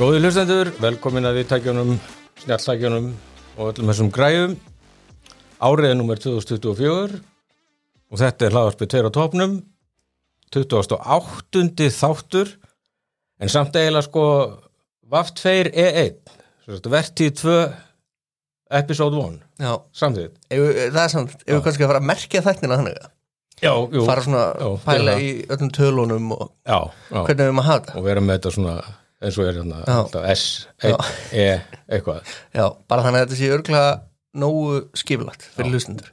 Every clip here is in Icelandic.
Góði hlustendur, velkomin að viðtækjunum, snjalltækjunum og öllum þessum græðum. Árið er nummer 2024 og þetta er hlaðarpið 2 á topnum, 28. þáttur, en samt eiginlega sko VAF2 E1, vertíð 2, episode 1, Já, samþýtt. það er samt, ef við kannski að fara að merkja þættina þannig Já, jú. fara svona Já, pæla í öllum tölunum og Já, já. hvernig við maður hafa þetta Og vera með þetta svona eins og er hérna, S, 1, E, eitthvað. Já, bara þannig að þetta sé örglega nógu skipulagt fyrir hlustundur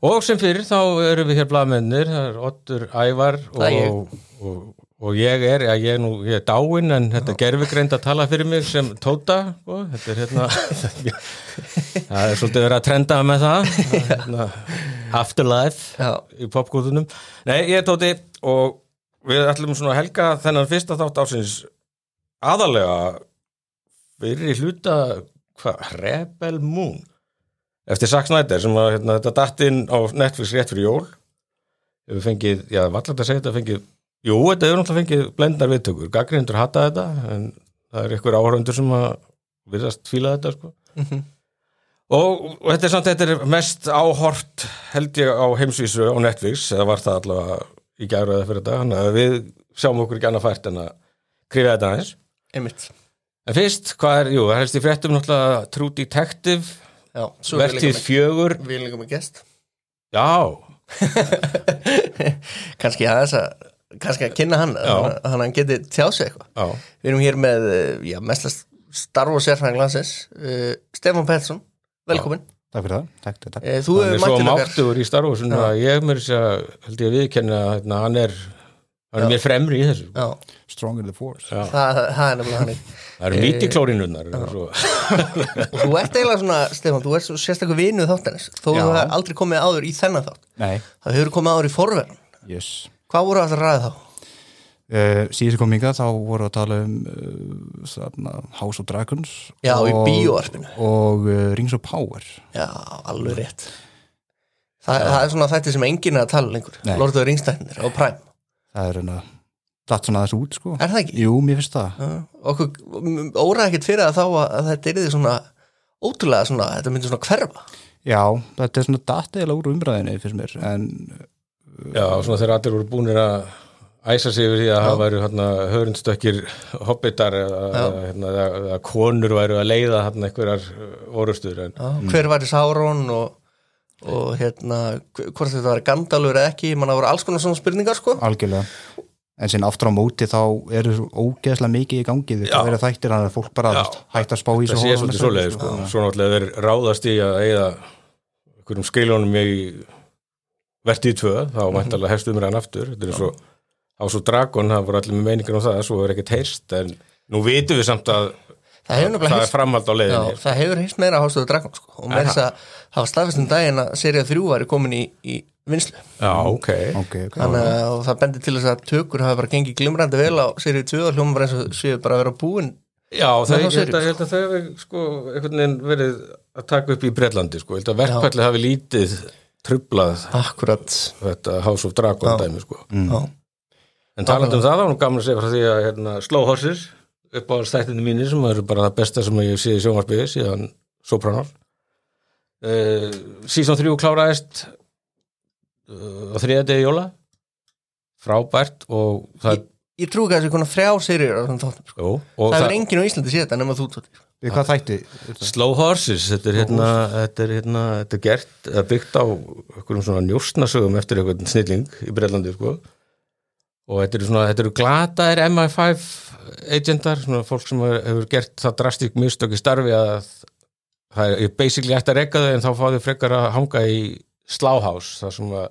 Og sem fyrir þá erum við hér blaðmennir, það er Ottur Ævar og, og, og ég er, já ég er nú, ég er dáinn en þetta er gerfigreind að tala fyrir mig sem Tóta, sko, þetta er hérna, það er svolítið verið að trenda með það, það hérna, afterlife Já, í popkúðunum. Nei, ég er Tóti og við ætlum svona að helga þennan fyrsta þátt ásins aðalega fyrir hluta, hvað, Rebel Moon? Eftir Zack Snyder sem að hérna, þetta datt inn á Netflix rétt fyrir jól. Við fengið, já, vallar þetta að segja þetta fengið, jú, þetta hefur náttúrulega fengið blendar viðtökur, gaggrindur hata þetta en það er ykkur áhörundur sem að virðast fíla þetta, sko. Mhm. og, og þetta er samt, þetta er mest áhort held ég á heimsvísu á Netflix, eða var það allavega í gæru eða fyrir þetta, þannig að við sjáum okkur ekki annað fært en að krifja þetta aðeins einmitt. En fyrst, hvað er, jú, það helst í fréttum náttúrulega True Detective Já, er líka fjögur. við líka með gest já, kannski aðeins að kannski að kynna hann þannig að- að hann geti tjáð sig eitthvað. Já, Við erum hér með, eh, já, mestast starf og sérfræðing landsins uh, Stefán Pettersson, velkomin Takk fyrir það, takk, takk, uh, Þú er svo máttugur í Já. að ég mér þess að held ég að viðkenna að hérna, hann er hann er mér fremri í þessu Já, Strong in the force. Já. það, það er nefnilega hann það eru mítið klórinunnar svo. Og þú ert eiginlega svona, Stefán, þú ert svo sérstaklega vinuð þáttanins þó Já. þú hefur aldrei komið áður í þennan þátt Nei, það hefur komið áður í forverðan yes. Hvað voru það að ræða þá? Uh, síðan kom hingað þá voru að tala um uh, þarna, House of Dragons Já, í og, bíóarpinu. og uh, Rings of Power Já, alveg rétt Þa, Það er svona þetta sem enginn er að tala lengur Nei. Lord of the Rings á Prime það er hérna datt svona þessu út sko. Er það ekki? Jú, mér finnst það. Já, Okkur óraði ekkert fyrir að þá að, að þetta er því svona ótrúlega svona, þetta myndi svona hverfa. Já, þetta er svona datt eða úr umræðinni fyrst mér en já, svona þegar allir voru búinir að æsa sig yfir því að það væru hérna, hörundstökkir hobbitar eða, hérna, eða, konur væru að leiða hérna, einhverjar orustur en Hver var í Sauron og, og hérna, hvort þetta var Gandalfur eða ekki, manna voru alls konar svona spurningar sko algjörlega en sín aftur á móti þá eru ógeðslega mikið í gangi þetta Já. verið þættir að fólk bara Já. hægt að spá í það sé svolítið svoleiði sko. svo náttúrulega þeir ráðast í að eigða einhverjum skiljónum í vertið tvö, þá mæntalega hefst umræðan aftur, þetta er svo á svo dragon, það voru allir með meiningar um það svo er ekkert heyrst, en nú vitum við samt að Það það heyrst- er framhald á Já, leiðinni það hefur heist meira að Hástöðu Dragon sko. og með þess að hafa staðfestum daginn að serið 3 væri komin í, í vinslu já, ok, ok, ok. Þannig að og það bendir til þess að tökur hafa bara gengið glimrandi vel á serið 2 og hljóma bara eins og séu bara að vera búin já, það, ég held að, ég held að það hefur sko, einhvern veginn verið að taka upp í Bretlandi, sko, ég held að verkfalli hafi lítið trublað akkurat. þetta House of Dragon dæmi, sko. Já. En talandi um það, þá er nú gaman að segja frá því að hérna, Slow Horses, upp á stættinu mínir sem eru bara það besta sem ég sé í sjónvarpiði síðan Sopranos uh, Season 3 kláraðist uh, á þriða degi jóla frábært og það, Ég trú ekki að þessi konar þrjá serið á þessum þáttum sko. jú, og Það það, hefur enginn á Íslandi þetta nema þú tóttir Við hvað þætti? Slow Horses þetta er, hérna, þetta er hérna þetta er gert, eða byggt á einhverjum svona njóstnasögum eftir einhvern snilling í Breitlandi sko og þetta eru svona, þetta eru glataðir MI5 agentar, svona fólk sem hefur hefur gert það drastík mistök í starfi að það er basically eftir að rekka þau en þá fá þau frekar að hanga í Sláhás, það sem að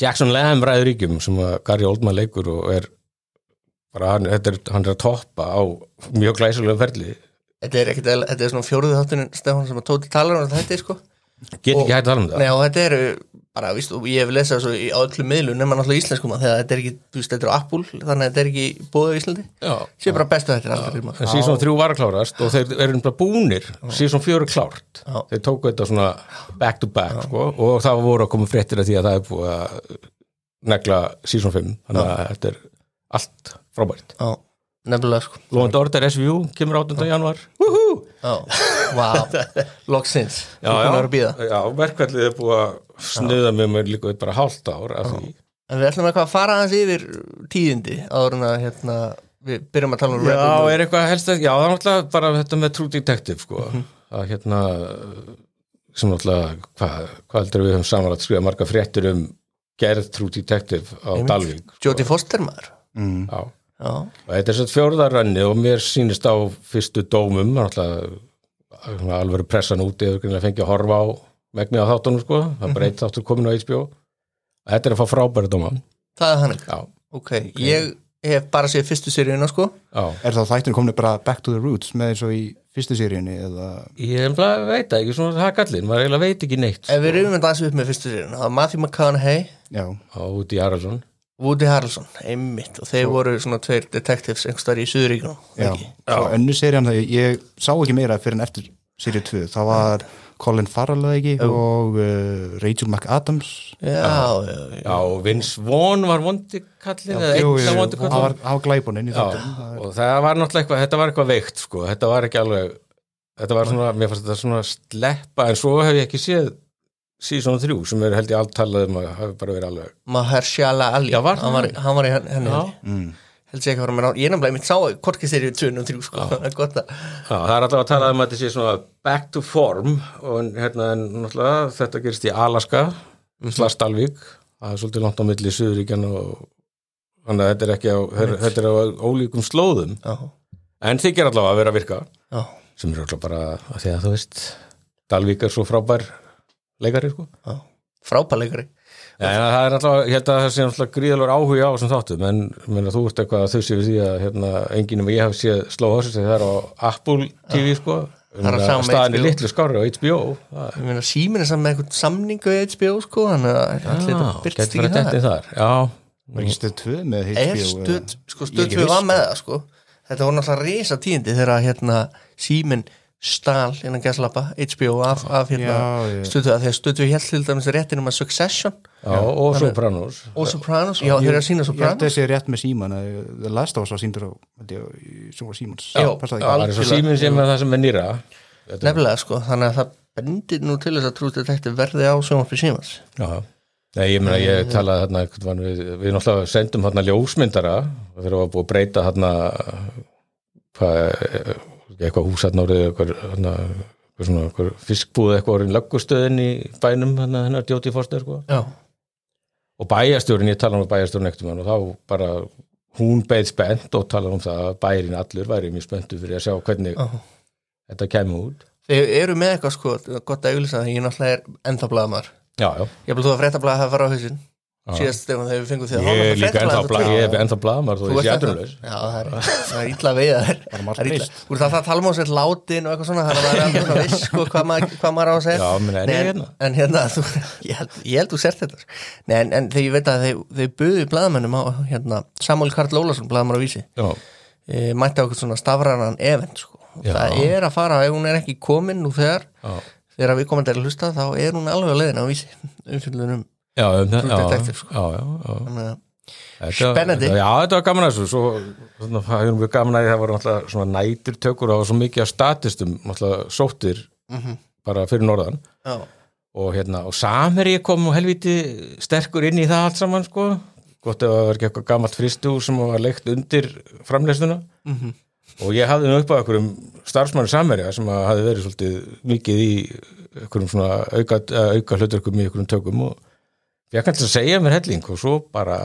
Jackson Lamb ræður ríkjum sem að Gary Oldman leikur og er bara, hann, er, hann er að toppa á mjög glæsulega ferli. Þetta er, ekkit, þetta er svona fjóruðu þáttunin Stefán sem að tóti talar um þetta sko. Get Og- ekki hægt að tala um það. Nei og þetta eru bara, víst, og ég hef lesað svo í á öllum miðlum nema náttúrulega íslenskum að þetta er ekki, þú veist, þetta er á Apple þannig að þetta er ekki búið á Íslandi. Sé bara bestu þetta En síðan þrjú var að klárast og þeir eru bara búnir. Síðan er klárt. Já. þeir tóku þetta svona back to back sko, og það voru að koma fréttir af því að það er búið að negla síðan 5 þannig að þetta er allt frábært. Já. nefnilega sko. Lóðan Dorter SVU kemur 8. januar Já, vá, loksins. Býða Já, verkvallið er búið að snuða með mér líka bara hálft ár af því. En við ætlum eitthvað að fara aðeins yfir tíðindi áður en að hérna, við byrjum að tala um Já, Rebel er eitthvað helst að, já, það er náttúrulega bara þetta með True Detective, sko. Mhm. að hérna sem náttúrulega, hvað hva heldur við höfum samanlægt skrifa marga fréttir um gerð True Detective á. Dalvík sko. Jodie Foster maður. Mm. Já, Já, og þetta er svo fjórðarönni og mér sýnist á fyrstu dómum alveg pressan úti eða greinlega fengið að horfa á megnið á þáttunum, sko, það er bara eitt þáttur komin á HBO Þetta er að fá frábæri dóma. Það er þannig? Já, Ok, ég hef bara séð fyrstu seríuna sko. Já. Er þá þættin komin bara back to the roots með eins og í fyrstu seríunni eða? Ég er bara veit ekki, svona það kallinn, maður eiginlega veit ekki neitt Ef við rifum þetta aðeins upp með fyrstu seríuna það var Matthew McConaughey, já, út í Haraldsson Woody Harrelson einmitt og þeir voru svona tveir detectives einhverstaðar í. Svo önnu serían það, ég sá ekki meira fyrir en eftir seríu 2, það var Colin Farrell eða ekki og uh, Rachel McAdams. Já, já, já, Já, og Vince Vaughn var vondi kallinn eða Jú, einn jú, af vondi hann var, kallinn hann var glæbuninn í Já, þáttunum. Og það var náttúrulega eitthvað, þetta var eitthvað veikt sko, þetta var ekki alveg þetta var svona, mér fannst þetta svona sleppa en svo hef ég ekki séð season 3 sem er held ég allt talað um að hafi bara verið alveg Mahershala Ali. Já, var hann, var, það? hann var í henni henni. Já. held ég. ekki að vera með ná ég nefnilega mitt sá korki seríu 2 og 3 sko. Það er gott að Já, það er alltaf að tala um að þetta sé svona back to form og hérna en náttúrulega þetta gerist í Alaska slast Dalvík, það er svolítið langt á milli Suðuríkjan og þannig að þetta er ekki á, þetta er á ólíkum slóðum. Já, en þykir allavega að vera að virka. Já, sem er alltaf bara að því að þú veist Dalvík er svo frábær leikari sko. já. frábæleikari ja, en það er alltaf, ég held að það sé alltaf gríðalur áhuga á þessum þáttum en menna, þú ert eitthvað að þau séu því að hérna, enginn um ég hef séð sló hossis það er á Apple TV sko. Það er á í litlu skári á HBO það ég meina símin er saman með einhvern samningu í HBO sko þannig að allir byrst farið það þetta þar. Já, var ekki stöð 2 með er HBO stöð, sko Ég er stöð ekki 2 viss, var með það sko. Þetta voru náttúrulega risa tíðindi þegar hérna símin stál innan gæslappa HBO af, af hérna 2 þegar stöð 2 held til dæmis réttinum að Succession. Já og Sopranos. Og Sopranos, já þeir eru að sína ég held að Sopranos þessi rétt með síman að The Last of Us var síndur á símans. Það er svo síminn sem er það sem er nýra. Þetta- nefnilega sko, þannig að það bendir nú til þess að True Detective verði á sjónvarpi símans. Já, Nei, ég meina ég talaði veginn við, við náttúrulega sendum þarna ljósmyndara og þegar var búið að breyta þarna hvað, eitthvað hús þarna orðið eitthvað, fiskbúð eitthvað orðin löggustöðin í bænum hennar Jóti Foster sko. og bæjastjórin, ég talaði um bæjastjórin ekkert og þá bara hún beið spennt og talaði um það að bærin allur væri mjög spenntu fyrir að sjá hvernig já þetta kemur út. Þeir eru með eitthvað sko, gott að auglýsa það ég náttúrulega er ennþá blaðamar Já, já, ég vil þú að fréttablaða hafa farið á hausinn. Já. Síðast þegar við fengum því ég er líka ennþá bla, ég er ennþá blaðmar þó Þú þetta? Já, það er, það illa veið Það er illa- breyst. Þú ert alltaf að tala um á sér látin og eitthvað svona að það er svona viss hvað, maður, á að segja. En hérna. hérna, ég, held, þú sért þetta. En, þegar ég veit að þeir buðu blaðamennum á hérna, Samuel Karl Ólason, blaðamar á vísi. E, mætti á eitthvað svona stafranan event sko. Það er að fara, ef hún er ekki komin nú þegar, þegar við komandi er að hlusta þá er hún alveg á leiðin á vísi. Umfyllunum Já, um, já, sko. já, já, Spennandi. Já, þetta var gaman að þessu svo, hefur við gaman að því það voru náttúrulega svona nætur tökur og var svo mikið af statistum náttúrulega sóttir Mhm. bara fyrir norðan já, og hérna, og Samherji kom og helviti sterkur inn í það allt saman sko, gott ef það var ekki eitthvað gamalt fristúr sem var leikt undir framleysnuna Mhm. og ég hafði nú upp á einhverjum starfsmann Samherja sem hafði verið svolítið mikið í einhverjum svona auka, auka hluturkum í einhverjum tökum og ég kannski að segja mér helling og svo bara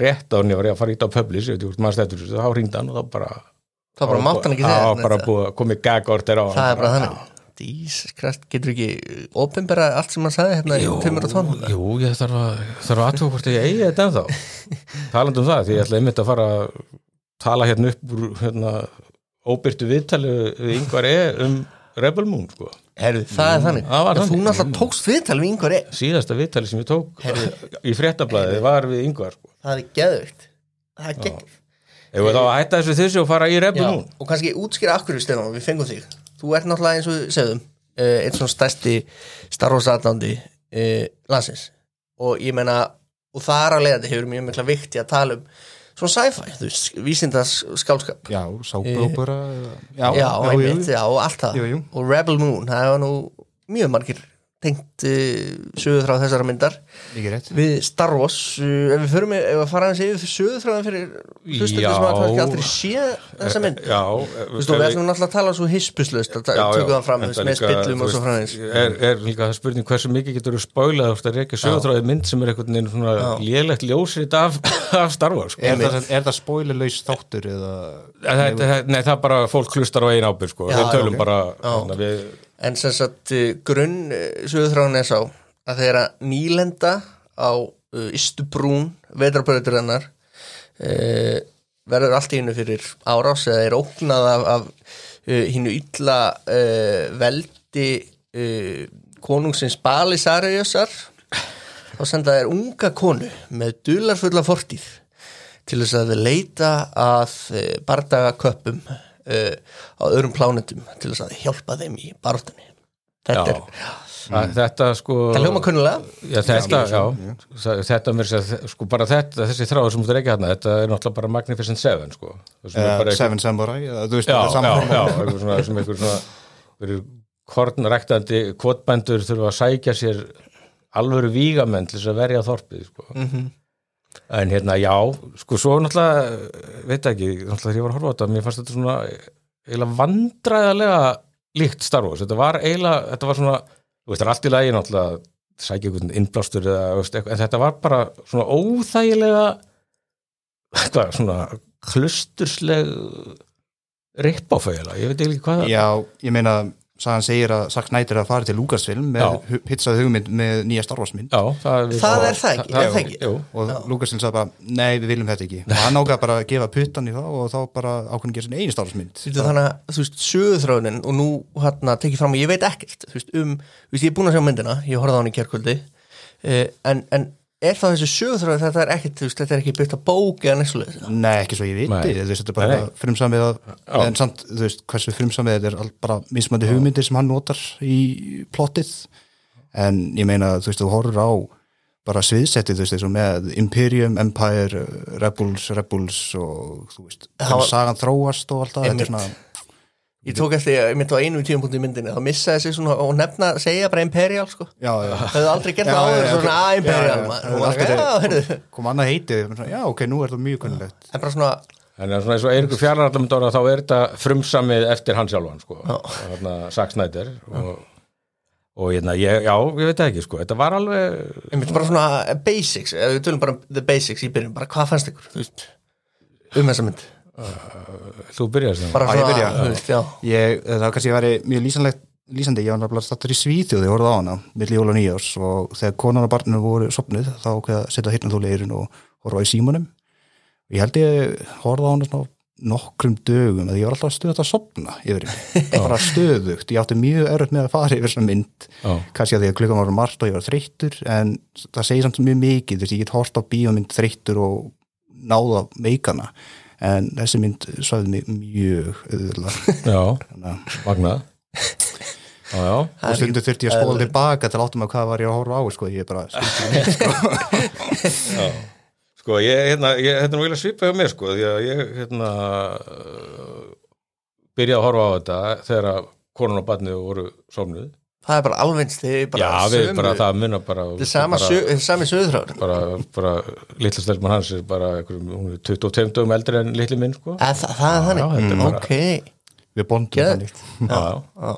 rétt á hann ég var ég að fara ít á maður þessu, þá hringdi hann og þá bara þá bara mátt hann ekki að komið gagortir á það er bara þannig. Christ, getur ekki ofinbera allt sem hann sagði hérna í tömur og tónum Jú, ég þarf að, þarf að aðtöku hvort ég eigi þetta ennþá. Talandi um það, því ég ætla einmitt að fara að tala hérna upp úr hérna, óbyrtu viðtali við yngvar e. um Rebel Moon sko. Herðu, það er þannig. Það var En Þú þannig. náttúrulega tókst viðtal við yngvar e síðasta viðtali sem ég tók í fréttablaði var við yngvar sko. Það er geðvögt Það er geðvögt ef við þá að hætta þessu þessu og fara í Já, Moon og kannski útskýra af hverju Stefán, við fengum þig. Þú ert náttúrulega eins og við segðum uh, einn svona stærsti Star Wars aðdándi uh, landsins. Og ég meina og það er að leiðandi hefur mjög mikla vikti að tala um svona sci-fi, þú veist, vísindas skálskap já, sábrópura já, já, já, og allt það. Og Rebel Moon, það var nú mjög margir tengt uh, sögur frá þessara myndar við Star Wars, uh, ef við förum ef að fara hans yfir sögur frá það fyrir hlustendur sem að kannski aldrei sé þessa mynd. Já, Þú veist, og við erum náttúrulega að tala svo hispuslust að tökum það fram þú með spillum og svo framins er, er líka það spurning hversu mikið getur þú spólað þú veist að reyka sögutráði mynd sem er einhvern veginn svona lélegt ljósrit af, af Star Wars sko. Er það, er það spoilerlaus þáttur eða Nei, það er bara fólk hlustar á einn ábyrg En sem sagt, uh, grunn sögurþráin er sá að þeirra nýlenda á uh, Istubrún vetrarbröður hennar uh, verður allt í hennu fyrir árás eða er ógnað af, af hinnu illa uh, veldi uh, konungsins Balisariusar þá senda þeir unga konu með dularfulla fortíð til þess að leita að bardagaköppum uh, á öðrum plánetum til þess að hjálpa þeim í baráttunni þetta Já. er, þetta sko Já, þetta, já, já. þetta mér sér, sko bara þetta, þessi þráður sem þú reykja hérna, þetta er náttúrulega bara Magnificent Seven, sko. Er bara Seven Samurai eða þú veist já, er einhver svona, sem einhver svona verið kornræktandi kvotbændur þurfa að sækja sér alvöru vígamenn til þess að verja þorpið, sko. Mhm. En hérna, já, sko, svo náttúrulega, veit ekki, náttúrulega þegar ég var að horfa á þetta, mér fannst þetta svona eiginlega vandræðalega líkt Star Wars. Þetta var eiginlega, þetta var svona, þú veist, það er allt í lagi náttúrulega sækja einhvern innblástur eða, eitthvað, en þetta var bara svona óþægilega, hvað, svona klustursleg rippáfægilega, ég veit ekki hvað já, ég meina Sagan segir að Zack Snyder er að fara til Lucasfilm með pizzað hugmynd með nýja Star Wars mynd. Já, það, Það er það ekki, er það ekki? Jú, og Lucasfilm sagði bara, nei við viljum þetta ekki. Og hann ákvað bara að gefa puttan í það og þá bara ákveðin að gera sinni einu Star Wars mynd. Þú veist, þannig að, þú veist, sögurþráunin og nú hérna tekið fram að ég veit ekkert þú veist, um, þú veist, ég er búin að sjá myndina ég horfði á hann í kjærkvöldi uh, en, en er það þessi sögurþráun þetta er ekkert, þú veist, þetta er ekki byggt að bók eða nessulega Nei, ekki svo ég viti, þú veist, þetta er bara frumsamið að, en samt, þú veist, hversu frumsamið þetta er all- bara mismandi hugmyndir sem hann notar í plottið. En ég meina, þú veist, þú horfur á bara sviðsettið, þú veist, eins og með Imperium, Empire, Rebels, Rebels og þú veist, hvernig sagan þróast og allt það, þetta er svona ég tók eftir, ég myndi á einu tíum í myndinni þá missaði sig svona og nefna, segja bara Imperial sko, Já, já, hefðu aldrei gert Já, það áður svona að Imperial kom annað heitið, svona, já, ok, nú er þetta mjög kunnulegt en bara svona, En svona eins og Eiríkur Fjarlarallamundóra þá er þetta frumsamið eftir hann sjálfan sko. þarna Zack Snyder og, og hérna, ég, já, ég veit það ekki sko. þetta var alveg ég myndi bara svona basics, ef við tölum bara um the basics í byrjun, bara hvað fannst ykkur, þú veist um þessa mynd, þú byrjaðist það bara svona, byrja? þú veist, já. Ég, það var kannski að veri mjög lýsanlegt lýsandi, ég var náttúrulega stattur í Svíþjóði, ég horfði á hana milli jól og nýjárs og þegar konan og barninu voru sopnuð þá ákveða að setja hirtnaþóli í eirun og horfa á í símanum. Ég held ég horfði á hana svona nokkrum dögum að ég var alltaf stöðut að sopna yfir henni, bara stöðugt. Ég átti mjög örð með að fara yfir svona mynd. Já. kannski að því að klukkan var margt og ég var þreyttur en það segir samt mjög mikið. Þú veist, ég get hort á bíómynd þreyttur og náða meikana en þessi mynd svæði mig mjög auðvitað Já, magnað Já, já, og stundu þurfti ég að spóla tilbaka til að áttum að hvað var ég að horfa á sko, ég er bara stundum neitt sko. já. Sko, ég, hérna, ég, hérna vilja svipa hjá mér sko, því að ég, hérna uh, byrjaði að horfa á þetta þegar að konun og barnið voru sofnuð það er bara alvegns þegar bara Já, við sömu- bara, það munna bara þetta er sami sögurþráður bara, bara litla stelman hans er bara einhverjum, hún er 22 dögum eldri en litli minn sko. það, það, það er Já, þannig, bara- ok við bondum þannig já, já. já.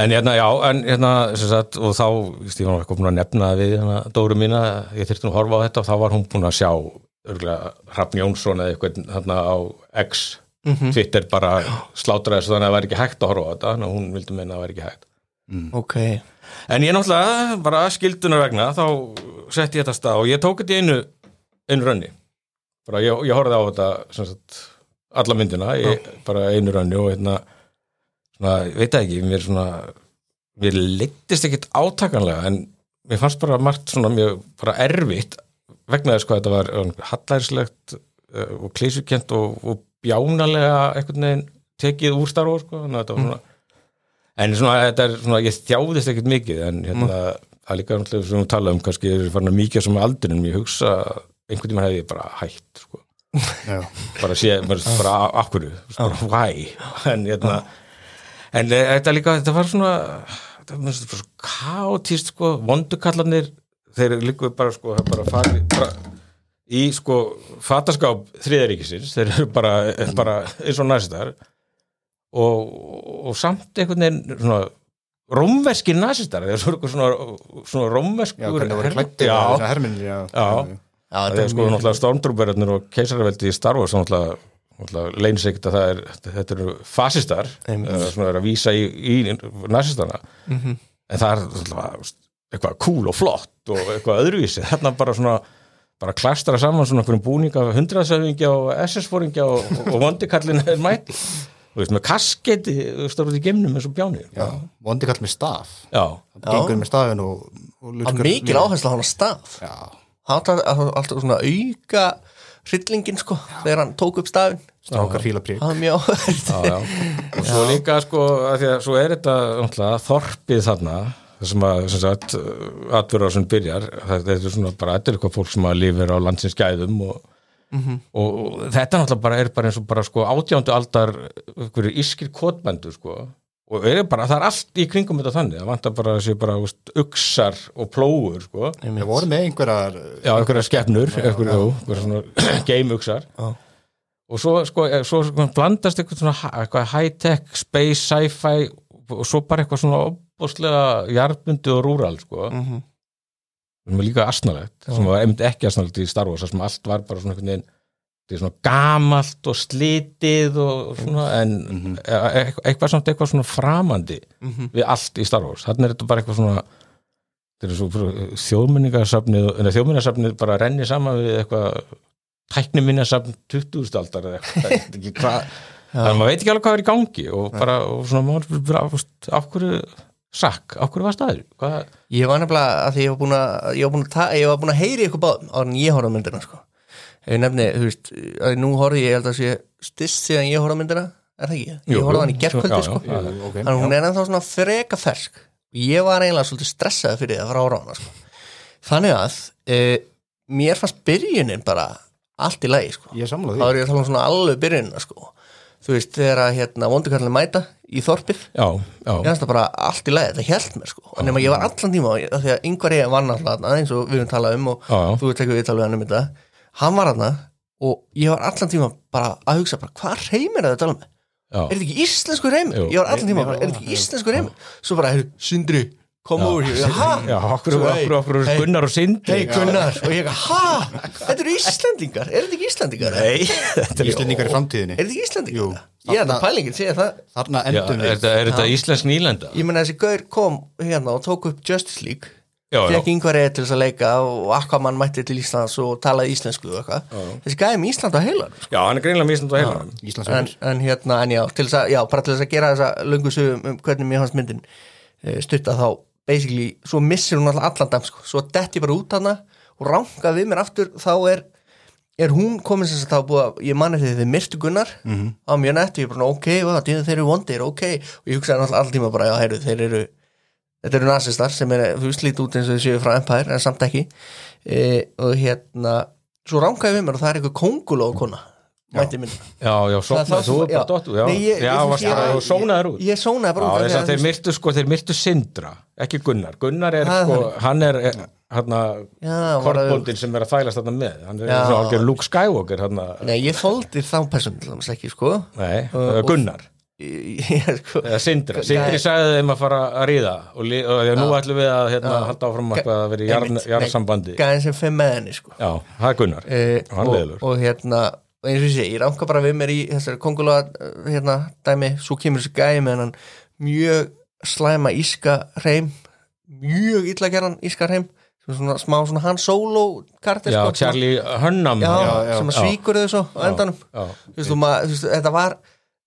En hérna, já, en hérna, sem sagt, og þá, ég var eitthvað búin að nefna það við hérna, Dóru mína, ég þyrfti nú að horfa á þetta og þá var hún búin að sjá, örgulega, Hrafn Jónsson eða eitthvað hérna á X, Twitter bara slátraði svo þannig að það væri ekki hægt að horfa á þetta, hún vildi meina að það væri ekki hægt. Ok, En ég náttúrulega, bara skildunar vegna, þá setti ég þetta stað og ég tók þetta í einu, einu rönni. Bara ég, ég horfði á þetta, sagt, alla myndina, ég, bara einu rönni og hérna, svona, veit ekki, mér svona, mér leittist ekkit átakanlega, en mér fannst bara margt svona mjög bara erfitt vegna þess hvað þetta var um, hallærislegt uh, og klísukent og, og bjánalega einhvern veginn tekið úr starfa, sko, þannig að þetta var svona en svona, þetta er svona, ég þjáðist ekkert mikið en hérna, það er líka náttúrulega sem við tala um kannski er farin að mikið sem aldrinum, ég hugsa einhvern tímann hefði ég bara hætt sko. Já. bara sé, bara, hverju? Bara why? En, hérna, en e, þetta líka, þetta var svona þetta var svona svo kaotist sko, vondukallarnir þeir líka bara sko, það bara fari bara, í sko fataskáp þriðaríkisins, þeir eru bara, bara eins og næstar og, og samt einhvern veginn svona rómverskir nazistar þeir eru svona, svona rómverskur Já, hvernig voru klættir já, herminni, já. Já. Já, það er sko náttúrulega stormtrúberðarnir og keisarveldi í Star Wars náttúrulega, náttúrulega leinsikt að það er þetta eru fasistar uh, svona er að vísa í, í nazistana Mhm. en það er náttúrulega eitthvað cool og flott og eitthvað öðruvísi þarna bara svona bara klastara saman svona einhverjum búninga hundraðsöfingja og SS-fóringja og, og vondikallin er mæti þú veist með kasketi stór út í gemnum eins og bjáni. Já, vondi kall með staf. Já, hann gengur með stafin og, og Það var mikil áhersla á hann að stað Já, hann var alltaf, svona auka hryllingin sko þegar hann tók upp stafinn. Strákar fíla prík það var mjög áhverð já, já. og svo líka sko að því að svo er þetta náttúrulega þorpið þarna það sem að sem sagt, atverðar sem byrjar. Það, þetta er svona bara, þetta er eitthvað fólk sem að lifir á landsins gæðum og, og, og þetta náttúrulega bara er bara eins og bara sko átjándu aldar einhverju ískir kotbendur sko. Og er bara, það er allt í kringum þetta þannig. Það vantar bara þessi bara úst, uksar og plóur sko. Við vorum með einhverjar já, einhverja skepnur, einhverja, jú, einhverja svona game-uksar Já. og svo, sko, eh, svo sko, blandast eitthvað eitthvað high-tech, space, sci-fi og svo bara eitthvað svona opbóðslega jarðbundi og rúral sko, Mhm. Sem er líka asnalegt sem var einmitt ekki asnalegt í Star Wars sem allt var bara svona einhvern veginn þetta er svona gamalt og slitið og svona, en e e eitthvað samt eitthvað svona framandi Mhm. við allt í Star Wars þannig er þetta bara eitthvað svona þetta er svo þjóðmenningarsafnið en þjóðmenningarsafnið bara renni saman við eitthvað tækniminnarsafn 20. aldar eða eitthvað, það er ekki hvað þannig að maður veit ekki alveg hvað er í gangi og bara, og svona maður bara, sakk, af hverju var staður hvað, Ég var nefnilega að því ég var búin að ég var búin að, ta- ég var búin að heyri ykkur báðum áður en ég horfði á myndina sko. Ég nefni, þú veist, að nú horfði ég held að sé styrst síðan ég horfði á myndina er það ekki? Jú, Ég horfði á hann í já, sko. já, já. Ok, Þannig að hún er ennþá svona freka fersk og ég var eiginlega svolítið stressað fyrir því að fara á rána sko. Þannig að e, mér fannst byrjunin bara allt í lagi sko. Ég þá er ég að tala um svona alveg byrjunina sko. Þú veist, þegar að hérna, vondukallin mæta í þorpið já, já, ég finnst það bara allt í lagi, þetta held mér sko. og nema ég var allan tíma, af því að yngvar ég var náttúrulega eins og við höfum talað um og Já, já. þú veit ekki við talað um þetta hann var hann og ég var allan tíma bara að hugsa bara, hvað reymir það að tala um já, er þetta ekki íslensku reymir? Ég var allan tíma bara, er þetta ekki íslensku reymir? svo bara, heyrðu, Over here ha? já, okkur, Svo, okkur, okkur, hey, okkur Gunnar og Sindri? hei Gunnar, og ég, ha? þetta eru Íslendingar, er þetta ekki Íslendingar? Nei, þetta er Íslendingar í framtíðinni. Er þetta ekki Íslendingar? Jú. ég held að pælingin segja það. Þarna endum er, við þetta, er þetta íslensk nýlenda? ég menna þessi gaur kom hérna og tók upp Justice League. Fekk yngvar eða til þess að leika og Aquaman mætti til Íslands og talaði íslensku og eitthvað. Þessi gæði með Ísland á heilan Já, hann er greinlega mísnand á heilanum þess að, þess að basically, svo missir hún alltaf allan sko, svo detti bara út hana og ranga við mér aftur. Þá er, er hún komin sem sagt þá búið að, ég mani þegar þið myrtu Gunnar. Mhm. á mjög nættu, ég er bara, ok, va, þeir eru vondir, ok. Og ég hugsaði alltaf alltaf tíma bara, já, heyrðu, þeir eru þetta eru nazistar sem er, þú lítið út eins og þau séu frá Empire, en samt ekki. E, og hérna svo rangaði við mér og það er eitthvað konguló kona mætti minn Já, já, það þú er bara já. dottu Já, já, ég- varst ég- sónaði bara Já, út þess að að þeir myrtu sko, þeir myrtu Sindra ekki Gunnar, Gunnar er sko, hann er hann Já, var það- kortbóndin sem er að þælast þarna með. Hann er Já. svo algjör Luke Skywalker hann Nei, ég þóldi þá persónu til dæmis ekki, sko. Nei, og- Gunnar. Sko. Gæ- Sindri. Sagði þeim að fara að ríða og, og að nú ætlum við að hérna, Já. halda áfram að vera í jarðsambandi. Gæðin sem fimm með henni, sko. Já, það er Gunnar. E, Hann og, leiðilegur. og hérna og eins og ég sé, ég ranka bara við mér í þessari kongulóa hérna, dæmi, svo kemur þessi gæði með hennan mjög slæma íska hreim mjög illa geran íska hreim svona smá svona hann solo kartir Já, sko, Charlie Hunnam. Hann. sem svíkur þau svo á endanum. þú veist, þetta var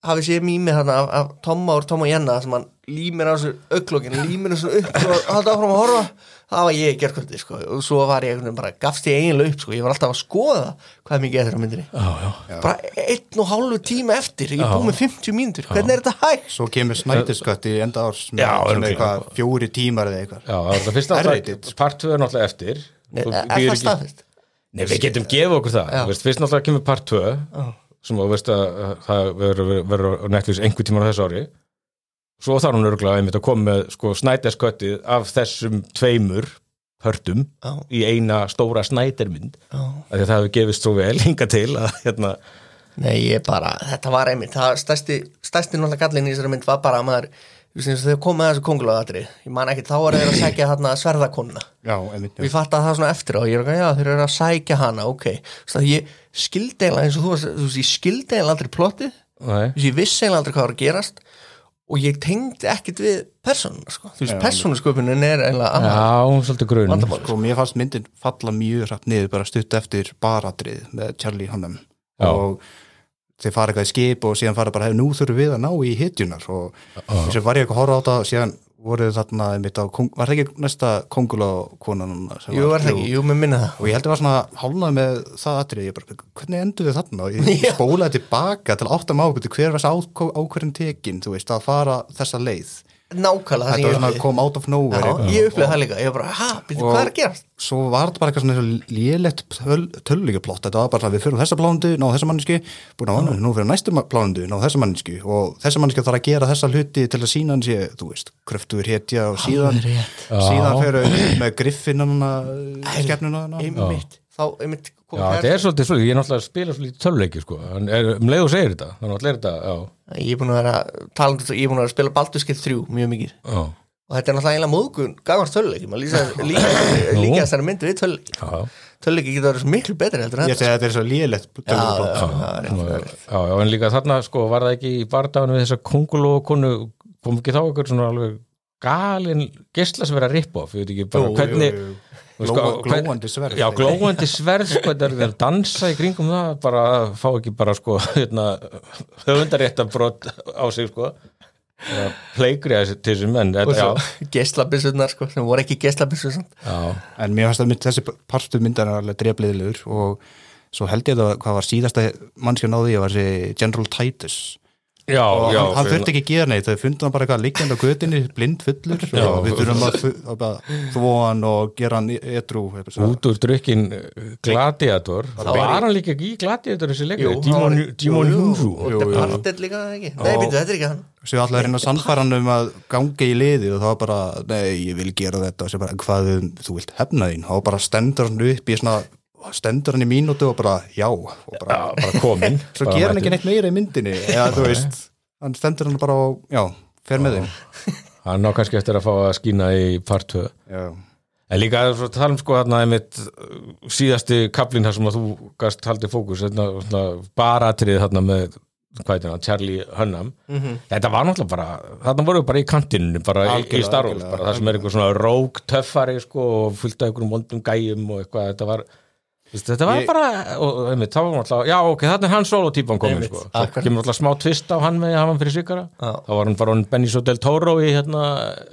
hafið séð mýmið þarna af, af Tomma og Tom og Jenna sem hann límir á þessu auglókin límir þessu upp og halda áfram að horfa það var ég gerkvöldi sko. Og svo var ég bara gafst ég eiginlega upp sko. Ég var alltaf að skoða hvað er mikið eftir á myndinni. Já, já. bara einn og hálfu tíma eftir. Ég er búið með 50 mínútur, hvernig er þetta hægt? Svo kemur snættiskötti í enda árs með, Já, er eitthvað fjóri tímar eða eitthvað. Já, það er fyrsta R-rated. part 2 er náttúrulega eftir. Nei, er það ekki- staðfist? Nei, við getum gefið okkur það, veist, fyrst náttúrulega kemur part 2 Já. sem þú veist að að það verður verður Netflix einhver tímann á þessu ári svo þarf hún örgulega einmitt að koma með sko snædesköttið af þessum tveimur hörtum Já. í eina stóra snædermynd Já. af því að það hefur gefist svo vel hinga til að hérna, Nei, ég bara, þetta var einmitt það stærsti, stærsti náttúrulega gallin í þessari mynd var bara að maður, þú veist eins og þegar kom með þessu kongulagatri, ég man ekki, þá var þeir að sækja þarna sverðakonna Já, einmitt, og ég fatt að það svona eftir á, ég er ekki, já, þeir eru að sækja hana, ok, svo að ég skildi eiginlega eins og þú, veist, ég skildi eiginlega aldrei plottið, nei, þú veist, ég vissi eiginlega aldrei hvað var að gerast og ég tengdi ekkit við persónuna, sko, þú veist, persónusköpunin er eiginlega já, hún er svolítið grunn vandamál, Sko, mér fannst myndin falla mjög hratt niður bara stutt eftir baratrið með Charlie Hunnam. Já. og þeir fara eitthvað í skip og síðan fara bara, "Hey, nú þurfum við að ná í hitjunar og þess að var ég eitthvað að horfa á þetta og síðan voru þarna einmitt á, var það ekki næsta kongula konan sem jú, var það ekki, jú, mér minna það. Og ég held að var svona hálnað með það atrið, ég bara, hvernig endur við þarna? Og ég spólaði tilbaka til að átta mákvæði hver var þessi ákverðin tekin þú veist, að fara þessa leið nákvæmlega það sem ég kom out of nowhere. Já, ég upplifði það líka, ég var bara, ha, býttu, hvað er að gerast? svo var þetta bara eitthvað svona lélegt töl, töluleikaplott, þetta var bara við fyrir þessa plánundu, ná þessa mannesku, búin að vanna nú fyrir næstu plánundu, ná þessa mannesku og þessa mannesku þarf að gera þessa hluti til að sína hann sé, þú veist, kröftuður hetja og síðan, síðan fyrir með griffinna skefnuna einmitt, þá einmitt já, þetta er svolítið svolítið, ég er náttúrulega að spila svolítið töluleiki sko, en er, um leið og segir þetta þannig að er þetta, já, ég er búin að vera talandi, ég er búin að vera að spila Baldur's Gate 3 mjög mikið. Já, og þetta er náttúrulega eiginlega móðgun gagvart töluleiki maður lýsa líka, líka þessari myndi við töluleiki já, töluleiki getur verið svo miklu betri heldur en ég þetta segi að þetta er svo lélegt töluleikaplott Já, já, já, rétt, rétt. já, já, en líka þarna sko, var það ekki í bardagunum við þessa kongulókonu kom ekki þá einhver svona alveg galin gesla sem verið að rippa off, ég veit ekki bara Jú, hvernig jú, jú. Sko, glóandi sverð. já, glóandi sverð sko, þetta er að dansa í kringum það bara að fá ekki bara sko hérna, höfundarétta brot á sig sko. Pleikri til þessum menn og svo já, geislabissurnar sko, sem voru ekki já, en mér fannst að þessi partu myndar er alveg drefliðilegur og svo held ég það hvað var síðasta mannskja náði ég var þessi General Titus já, og já hann, hann þurfti ekki að gera neitt þau fundu hann bara eitthvað liggjandi á götinni blind fullur. Já. og við þurfum að, að bara þvó hann og gera hann edrú út úr drukkin gladiator. Var hann líka ekki í gladiator þessi leikari, Dímon Hunru og Departed líka það ekki? Nei, býttu, þetta er ekki hann. Svo allar að reyna að sannfæra hann um að ganga í liði og þá var bara, nei, ég vil gera þetta. Og svo bara, hvað um, þú vilt hefna þín? Og bara stendur hann upp í svona stendur hann í mínútu og bara, já og bara, já, bara komin svo gera hann ekki neitt meira í myndinni eða þú veist, hann stendur hann bara og, já, fer með þeim. Hann ná kannski eftir að fá að skína í part 2 já, en líka að tala um sko þarna einmitt síðasti kaplinn þar sem að þú gast haldið fókus svona, baratrið þarna með hann, Charlie Hunnam. Þetta var náttúrulega bara, þarna voru við bara í kantinu bara í, í Algjörlega, Star Wars, algjörlega, bara það sem er eitthvað svona rók töffari sko og fullt af einhverjum vondum gæjum og eitthvað, þetta var þetta var Ég- bara, og einmitt, þá var náttúrulega já ok, þarna er hann solo típan komin Einmitt, sko, svo kemur náttúrulega smá twist á hann með að hann fyrir svikara, Já. þá var hann bara hann Benicio del Toro í hérna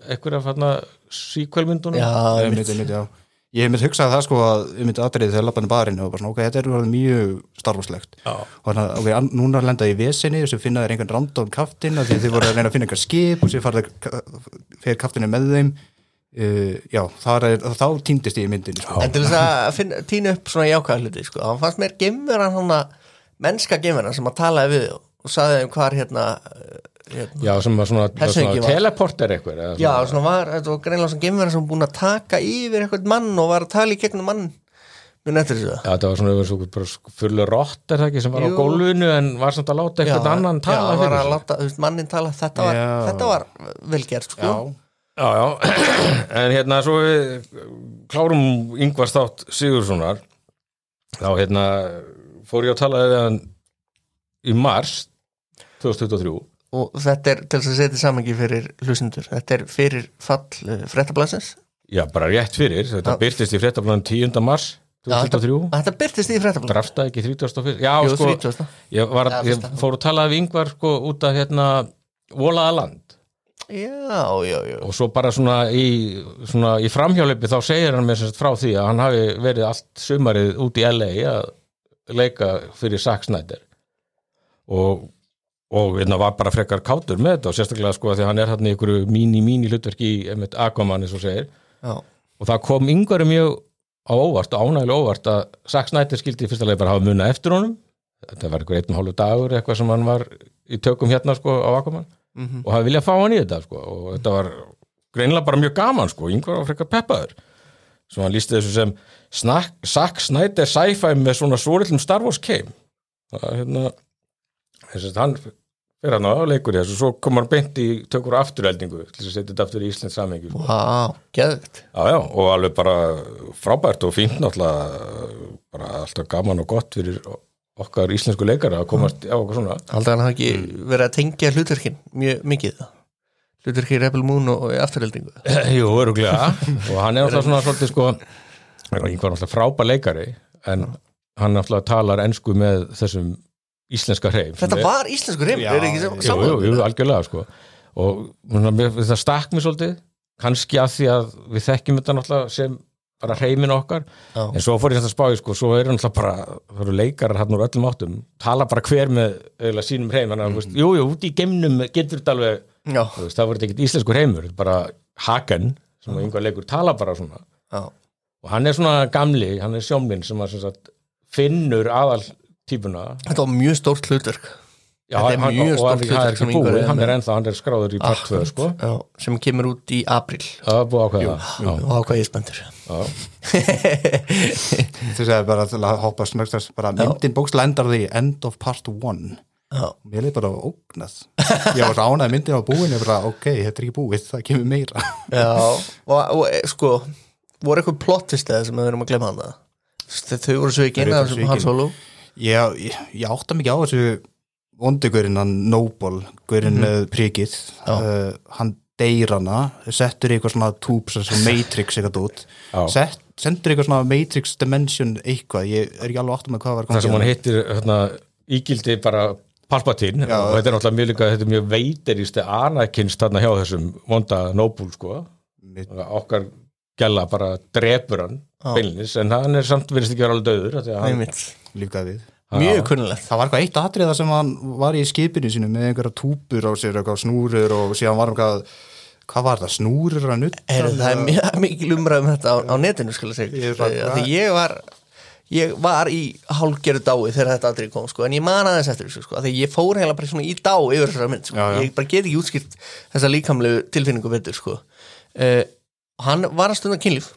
einhverja hérna sequel-myndunum. Já, einmitt. myndi, já. Ég hef myndi hugsað það sko að ég myndi aðrið þegar lappan í barinu og bara svona, ok, þetta er mjög starfslegt Já. og þannig að, ok, núna lenda ég í vesinni og svo finna þeir einhvern random kaftin og því þið voru að reyna að finna einhver skip og svo fer kaftinu með þeim uh, já, þar er, þá týndist ég í myndinni sko. en til þess að finna, týna upp svona jákvæða hluti sko, hann fannst mér gemveran hann mennska gemveran sem að talaði við og saði þeim hvar hérna, eh, hérna Já, sem var svona, Hersveikin svona var. teleporter eitthvað eða Já, svona- svona var, þetta var greinlega svona gemverðar sem var búin að taka yfir eitthvað mann og var að tala í gegnum mann minn eftir þessu Já, þetta var svona, svona bara fullur rott er það ekki sem var á Jú. gólfinu en var samt að láta eitthvað annan tala já, var fyrir að láta, þú veist, mannin tala þetta var, Já. þetta var vel gert sko. já, Já, já, en hérna svo við klárum yngvar státt Sigurssonar þá hérna fór ég að tala hann í mars 2023 og þetta er til þess að setja samangi fyrir hlustendur, þetta er fyrir fall uh, fréttablasins Já, bara rétt fyrir, þetta Já. byrtist í fréttablaðum 10. mars 2023 þetta byrtist í fréttablasins draftaði ekki 31. Já, Jú, sko, 30. ég, var, Já, ég fór að tala við yngvar sko út af hérna volaða land já, já, já. Og svo bara svona í, svona í framhjáleipi þá segir hann mér frá því að hann hafi verið allt sumarið út í LA að leika fyrir Snyder. Og og hérna var bara frekar kátur með þetta og sérstaklega sko að því hann er hann í míní míní hlutverki í Aquaman eins og segir. Já, og það kom yngvari mjög á óvart og ánægilega óvart að Snyder skildi fyrsta leið bara hafa munna eftir honum. Þetta var eitthvað einn og hálfu dagur eitthvað sem hann var í tökum hérna sko á Akuman Mhm. og hann vilja fá hann í þetta sko og þetta var greinilega bara mjög gaman sko yngvar var frekar peppaður svo hann lísti þessu sem Zack Snyder sci-fi með svona svoritlum Star Wars came það er hérna þess að hann fyrir hann á leikur í þessu svo kom hann beint í tökur afturheldingu til þess að setja þetta aftur í Íslands samhengi sko. Vá, geðvikt Já, já, og alveg bara frábært og fínt náttúrulega bara alltaf gaman og gott fyrir okkar íslensku leikara að komast á okkur svona. Haldið hann hafi ekki verið að tengja hlutverkin mjög mikið? Hlutverki í Rebel Moon og, og í afturheldingu? Jú, öruglega og hann er alltaf svona svolítið sko einhver alltaf frábær leikari en hann alltaf talar ensku með þessum íslenska hreim Þetta var íslensku Já, er ekki sem Jú, saman jú, jú, algjörlega sko. Og það stakk mér svolítið kannski að því að við þekkjum þetta náttúrulega sem bara hreimin okkar. Já. en svo fór ég þetta spáði sko, svo eru náttúrulega bara það eru leikarar hann úr öllum áttum. Tala bara hver með eiginlega, sínum hreim. Þannig að, mm. jú, jú, út í geimnum getur þetta alveg, veist, það voru ekkert íslenskur heimur þetta er bara Hagen sem mm. einhver leikur tala bara svona. Já, og hann er svona gamli, hann er sjómlinn sem að sem sagt, finnur aðal típuna þetta var mjög stórt hlutverk Já, Þetta er hann, mjög og hlutverk er sem ekki búið, hann er ennþá hann er skráður í part 2 sko. sem kemur út í april það og ákvað ég spendur já. þess að bara til að hoppa snögt þess bara myndin bókslega endar því end of part one. Já, mér leið bara ógnað. Ég var ránaði myndin á búin ég bara ok, þetta er ekki búið, það kemur meira. Já og, og e, sko, voru eitthvað plottistæði sem við erum að glemma hann það þau voru svo ekki inn Þau af eru þessum svikin. Han Solo? Ég, ég, ég átta mikið á þessu vondugurinn hann Noble, gurinn með prikið Já. uh, hann deyr hana settur í eitthvað svona túp sem Matrix eitthvað út. Sett, sendur eitthvað svona Matrix Dimension eitthvað, ég er ekki alveg áttum með hvað var það sem hann hittir hérna, ígildi bara Palpatine Já. og þetta er náttúrulega mjög líka þetta er mjög veiterísti anakynst þarna hjá þessum vonda Noble sko Mitt- okkar gæla bara drepur hann beinlis, en hann er samt verið ekki vera alveg döður af því að hann, Einmitt. líka við mjög kunnulegt það var eitthvað eitt atriða sem hann var í skipinu sínu með einhverja túpur á sér eitthvað snúrur og síðan var eitthvað hvað var það, snúrur að nutta Heyrðu, það er mjög mikil umræð um þetta á, á netinu ég því ég var ég var í hálfgerðu dái þegar þetta aldrei kom sko, en ég man aðeins eftir þessu sko, af því ég fór heila bara svona í dá yfir þessara mynd sko. Já, já. ég bara get ekki útskipt þessa líkamlegu tilfinningu betur sko. uh, hann var að stunda kynlíf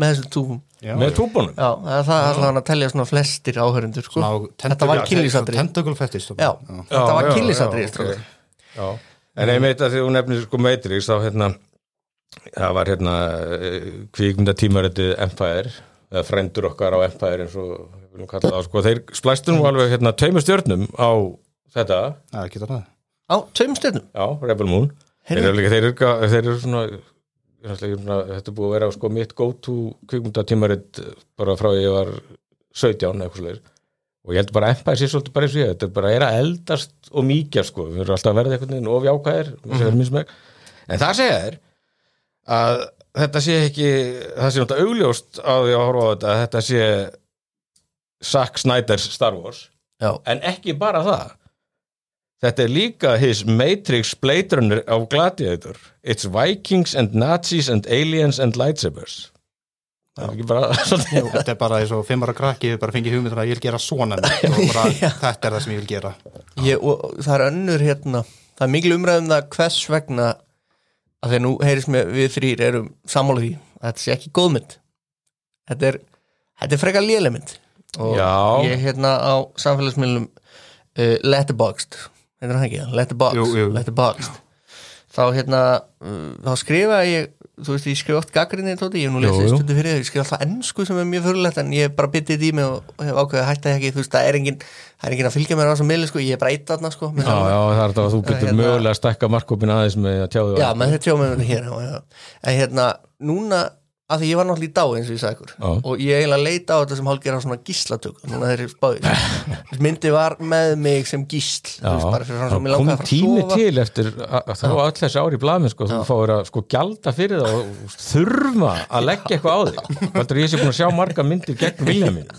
með þessum túfum Já, með túbunum? Já, það er það allan að telja svona flestir áhörundur sko. þetta var Tentacle fetish þetta var já, kynlífsatri já, ok. Já, en ég meit að því hún nefnir sko Matrix þá hérna það var hérna kvíkmyndatímaritið Empire eða frendur okkar á Empire eins og við viljum kalla það sko, þeir splæstum nú alveg hérna tveimur stjörnum á þetta, á tveim stjörnum? Já, Rebel Moon. Þeir Heyrðu. eru, líka, þeir eru, þeir eru svona þetta er búið að vera sko mitt go to kvíkmyndatímarit bara frá ég var 17 eitthvað svoleiðis. Og ég held bara að Empire sé svolítið bara eins og ég þetta er bara er að eldast og mýkja sko. Við erum alltaf að verða einhvern veginn ofjákvæðir mm -hmm. en það segja þér að þetta sé ekki það sé náttúrulega augljóst á því að horfa á þetta að þetta sé Zack Snyder's Star Wars. Já, en ekki bara það þetta er líka his Matrix Blade Runner af Gladiator. It's Vikings and Nazis and Aliens and Lightsabers. Það er bara svolítið þetta er bara eins og fimm ára krakki við bara fengið hugmyndir að ég vil gera svona bara, þetta er það sem ég vil gera. Ég, það er önnur hérna. Það er mikil umræðum það hvers vegna að þegar nú heyrðis með við þrýr erum sammála því að þetta sé ekki góðmynd þetta er, þetta er frekar lélemynd og Já. ég hérna á samfélagsmiðlum uh, Letterboxd heitir hann ekki, Letterboxd, Jú, jú. Letterboxd þá hérna þá skrifa ég þú veist ég skrifa oft gaggrinni tóti, ég hef nú lesið stundu fyrir það, ég skrifa alltaf ennsku sem er mjög fyrirlegt en ég hef bara byttið í mig og, og hef ákveðið að hætta ekki, þú veist það er engin það er engin að fylgja mér á þessum miðli sko, ég er bara eitt aðna sko, með Já, já, það er þetta að þú getur Hérna- mögulega að stækka markkópin aðeins með að tjáðu Já, með þetta já. En hérna, núna að því ég var náttúrulega í dá eins og ég sagði ykkur. Já. og ég eiginlega leita á þetta sem hálfgerða svona gíslatök núna þeir eru spáðið myndi var með mig sem gísl þú veist, bara fyrir svona sem ég kom langaði að fara að tími sofa. til eftir að, að það var öll þessi ári í blaðminn sko, þú fáir að sko gjalda fyrir það og þurfa að leggja eitthvað á þig. Valdur ég sé búin að sjá marga myndir gegn vilja mín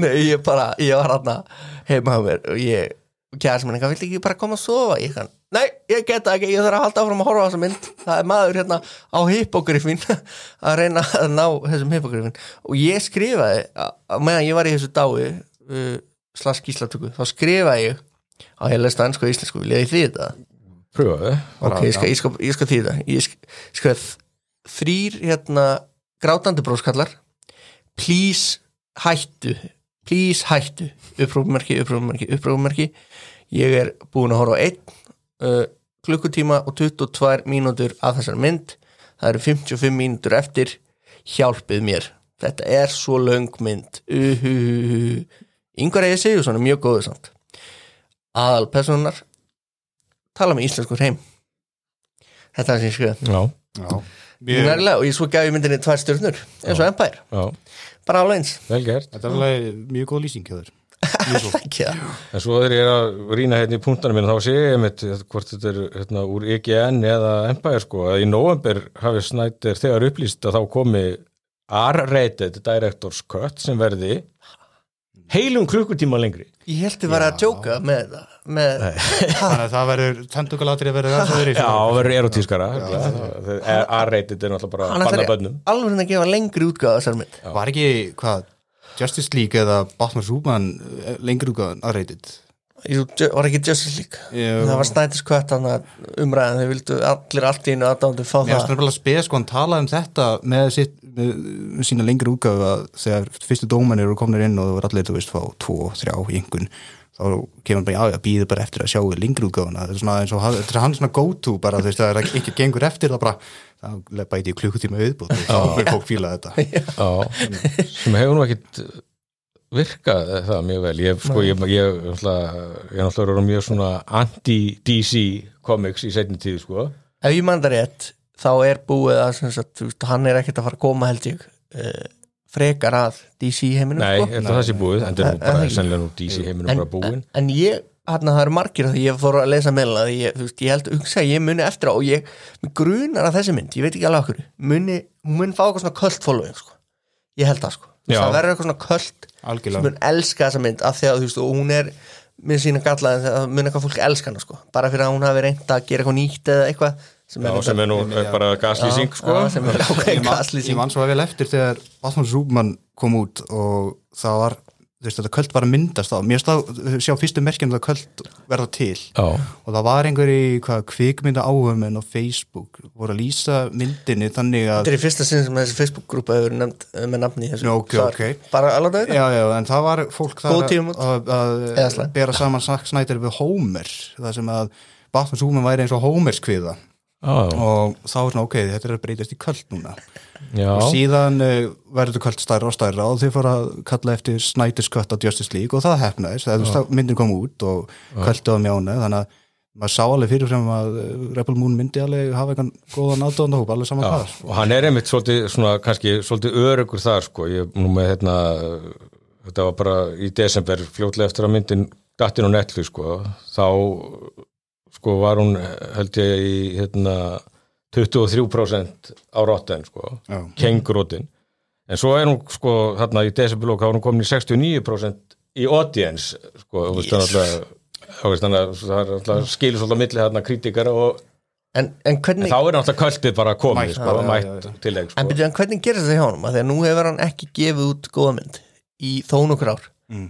Nei, ég bara, ég var hann heima á mér og ég kæðis minn, eitthvað, viltu ekki bara koma að sofa? Ég kann, nei, ég geta ekki, ég þarf að halda áfram að horfa á þessa mynd, það er maður hérna á hippogriffin að reyna að ná þessum hippogriffin. Og ég skrifaði, meðan ég var í þessu dái uh, slags gíslatöku, þá skrifaði ég á ég lesta ennsku og íslensku, vil ég því þetta? Pröfaðu ok, ég skal, ég skal, ég skal því þetta. Ég sk- skrifaði þrýr hérna grátandi bróskallar please hættu please hættu. Upprófumerki, upprófumerki, upprófumerki ég er búin að horfa á einn uh, klukkutíma og 22 mínútur af þessar mynd. Það eru 55 mínútur eftir. Hjálpið mér. Þetta er svo löng mynd. Uhuhuhu. Yngvar eða segjum svona mjög góðu samt. Aðal personar tala með íslenskur heim þetta er það sem ég nærlega og ég svo gaf ég myndinni tvær stjórnur eins og Empire, já, bara alveg eins. Þetta er alveg mjög góð lýsing hjá þér En svo þegar ég er að rýna hérna í punktana mín þá sé ég mitt hvort þetta er hérna, úr IGN eða Empire sko að í november hafi Snyder þegar upplýst að þá komi R-rated Director's Cut sem verði heilum klukkutíma lengri. Ég held þið var að djóka með með, Þannig að það verður tendugalatri að verða það öðru Já, það verður erotískara R-rated er náttúrulega bara hann banna ætlar bönnum alveg að gefa lengri útgáða Var ekki, hvað, Justice League eða Batman Superman eh, lengur útgáðan að reytið Jú, var ekki Justice League? Jú. það var kvött hann umræðan þeir vildu allir allt í einu aðdándu fá Mér það. finnst nefnilega spes sko hann talaði um þetta með, sitt, með sína lengri útgáfu að þegar fyrstu dómanir eru komnir inn og allir, þú veist, fá tvo, þrjá í einhvern þá kemur hann bara, já, já, býður bara eftir að sjá lengri útgáfuna, þetta er svona eins og þetta er hann svona go-to bara, þú veist, það er ekki gengur eftir það bara, þá bæti ég klukkutíma auðbúð, þá er fólk fíla þetta. Já, sem hefur nú ekkit virkað það mjög vel. Ég, sko, ég, ég, ég, náttúrulega- ég er mjög svona anti-DC comics í setni tíð sko. ef ég mann það rétt þá er búið að sagt, hann er ekkert að fara að koma held ég uh, frekar að DC heiminum Nei, sko. er það sé búið en það er nú bara, sennilega nú DC heiminum bara búin en, en ég, hann það eru margir að því ég fór að lesa meðla ég, þú veist, ég held, hugsa, að ég muni eftir á og ég, grunar að þessi mynd, ég veit ekki alveg okkur muni, hún mun fá eitthvað svona köld following sko. ég held það sko Já. það verður eitthvað svona köld sem mun elska þessa mynd af því að þú veist, og hún er með sína galla en það mun eitthvað fólk elska hana sko bara fyrir að hún hafi reynd að gera eitthvað nýtt eða eitthvað sem Já, er, sem er nú bara gaslýsing sko. Já, sem er ég, ákveðin man, ég gaslýsing man svo vel eftir þegar Batman Superman kom út og það var, þú veist, þetta köld var að myndast þá, mér stað, sjá fyrstu merkjum að köld verða til. Já, og það var einhver í hvað kvikmynda áhugumenn á Facebook voru að lýsa myndinni þannig að Þetta er í fyrsta sinn sem þessi Facebook-grúpa hefur nefnd eh, með nafni í þessu. Já, ok, svar. ok. Bara alveg þetta. Já, já, en það var fólk þar að, að, bera saman Snyder við Homer það sem að Batman Superman væri eins og Homers kviða já, og þá er svona, ok, þetta er að breytast í köld núna. Já. og síðan uh, verður þetta köld stærra og stærra og þau fóru að kalla eftir Cut á Justice League og það hefnaðist, ja. myndin kom út og köldu á mjánu, þannig að maður sá alveg fyrirfram að uh, Rebel Moon myndi alveg hafa eitthvað góðan aðdóðan alveg saman hvað. og hann er einmitt svolítið, svona, kannski svolítið örugur þar, sko, ég nú með hérna, þetta var bara í desember, fljótlega eftir að myndin dattin á Netflix, sko, þá sko var hún held ég í hérna 23% á rotten, sko, Já. kengurotin en svo er hún, sko, þarna í desemberlók, þá er hún komin í 69% í audience, sko, Yes. að er alltaf skilur svolítið á milli þarna kritikara og En, en hvernig En þá er náttúrulega kvöldið bara komið, Mætt, sko, mætt já, já. til þeim, sko. En, byrju, en hvernig gerir þetta hjá honum? Af Því að nú hefur hann ekki gefið út góða mynd í þó nokkur ár Mm.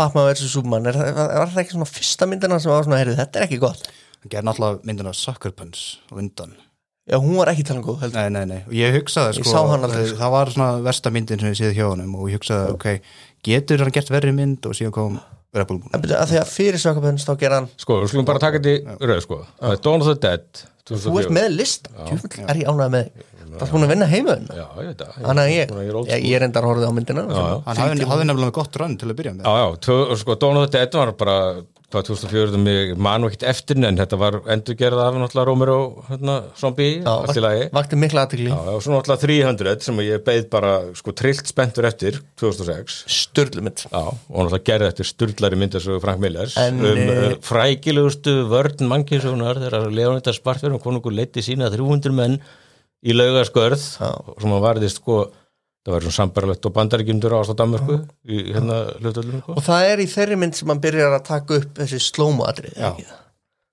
Batman vs. Superman er, var það ekki svona fyrsta myndina sem var svona, heyrðu, þetta er ekki gott hann gerði náttúrulega myndina Sucker Punch á undan Já, hún var ekki talað góð, heldur Nei, nei, nei, og ég hugsaði Ég sko, sá hann aldrei, sko. það var svona versta myndin sem ég séð hjá honum og ég hugsaði, ok, getur hann gert verri mynd og síðan kom Rebel Moon að því að fyrir Sökkapöns þá gera hann Sko, við skulum bara taka þetta í rauð, sko. Er Dawn of the Dead, Þú ert 2004. með list, djúfull er ég ánægð með Það er búin að vinna heimöðun Já, ég veit það. Þannig að ég, ég, ég er endar horfið á myndina Já, já. hann hafði, nefnilega gott rönn til að byrja með Já, já, tvö, sko, the Dead var bara, hvað, 2004, mig man og ekkert eftir, en þetta var endurgerða af náttúrulega Romero, hérna, zombie, allt í lagi. vakti mikla aðtekli Já, og svo náttúrulega 300, sem ég beið bara, sko, trillt spenntur eftir, 2006. Sturlu mynd Já, og náttúrulega gerði eftir sturlari myndasögu Frank Millers En, um uh, frækilegustu vörn mannkynsunar þegar Leonida Spartverðum konungur leiti sína 300 menn í laugaskörð sem hann varðist sko það var svona sambarlegt og bandaríkjumdur ást á í hérna sko. og það er í þeirri mynd sem hann byrjar að taka upp þessi slóma-atrið Já.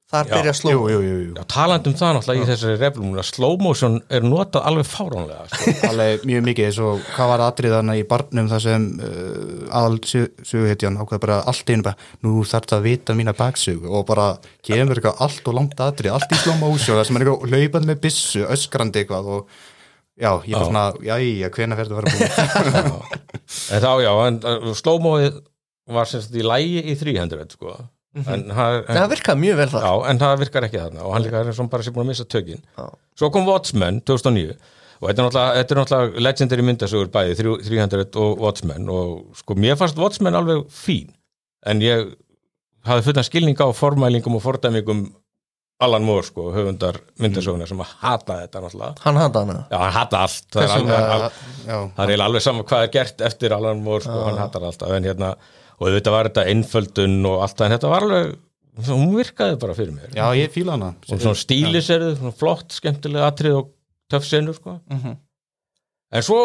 Þar Já. byrjar jú, slóma jú, jú, jú. Já, talandi um það náttúrulega í þessari reflum slow motion er notað alveg fáránlega sko. alveg mjög mikið eins og hvað var atriðana í barnum þar sem uh, aðal söguhetjan ákveða bara allt einu bara, nú þarf það að vita mína baksögu og bara kemur eitthvað allt og langt atrið, allt í slow motion sem er eitthvað hlaupandi með byssu, öskrandi eitthvað og já, ég er svona jæja, hvena fer þetta að vera búin en þá já, en slow moið var semst í lægi í 300 sko. En, það, en, það virkaði mjög vel það já, en það virkar ekki þarna og hann líka er svona bara sér búin að missa tökin. Já. svo kom Watchmen 2009 og þetta er náttúrulega, náttúrulega legendary myndasögur bæði 300 og Watchmen og sko mér fannst Watchmen alveg fín en ég hafði fullan skilning á formælingum og fordæmingum Alan Moore sko, höfundar myndasöguna sem að hata þetta náttúrulega. Hann handa hana? Já, hann hata allt. Það er, alveg, vegna? al, já, það er alveg saman hvað er gert eftir Alan Moore sko, hann hatar alltaf en hérna, og þetta var þetta einföldun og allt það, en þetta var alveg hún virkaði bara fyrir mér. Já, ég fíla hana. Og svona stílis er þau, svona flott, skemmtilega atrið og töff senur sko. Mhm. en svo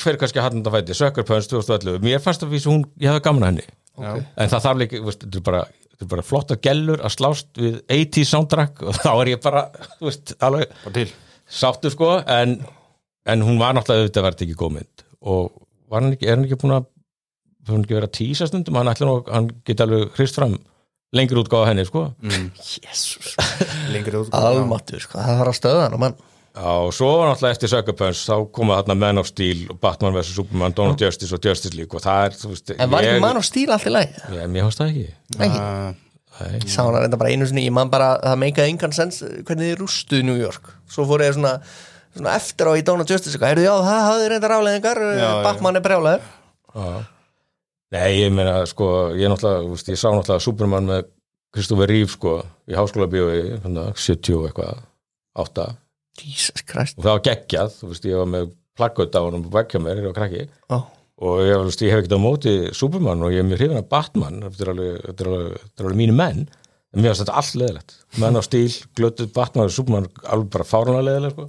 fyrir kannski hann þetta fæti, Sökkur Pöns 2011 mér fannst að vísa hún, ég hefði gaman að henni. Já, en það þarf líka, þetta er bara þetta bara flottar gellur að slást við 80 soundtrack og þá er ég bara þú veist, alveg sáttu sko. En, en hún var náttúrulega auðvitað verið ekki góð mynd. Og var hann ekki, er hann ekki búin að hefur hann ekki verið að tísa stundum hann, nú, hann geti alveg hrist fram lengri útgáða henni sko mm, jésús, lengri út almatur sko. það þarf að stöða hann og mann Já, og svo var náttúrulega eftir Sucker Punch þá koma þarna Man of Steel og Batman vs. Superman, Dawn of Justice og Justice League og það er, þú veist, en var ég, ekki mann á stíl allt í lagi ég, mér það ekki Nei. ég sá hana reynda bara einu sinni, ég man bara það meikaði engan sens hvernig þið rústuðu New York svo fór ég svona, svona eftir á í of Justice eitthvað, heyrðu já, það hafði reynda ráleðingar Já, já. Batman er brjálæður Já. Nei, ég meina, sko, ég náttúrulega, þú veist, ég sá náttúrulega Superman með Kristoffer Reeve, sko, í háskóla bíói, 70 og eitthvað, 8 Jesus Christ. Og það var geggjað, þú veist, ég var með plakkut á honum og vekkja mér, ég var krakki. Ó. og ég, veist, ég hef ekkert á móti Superman og ég er mjög hrifin af Batman þetta er alveg, þetta er alveg, þetta er alveg mínu menn. En mér finnst þetta allt leðilegt menn á stíl, glötuð Batman og Superman alveg bara fárunlega leðileg sko.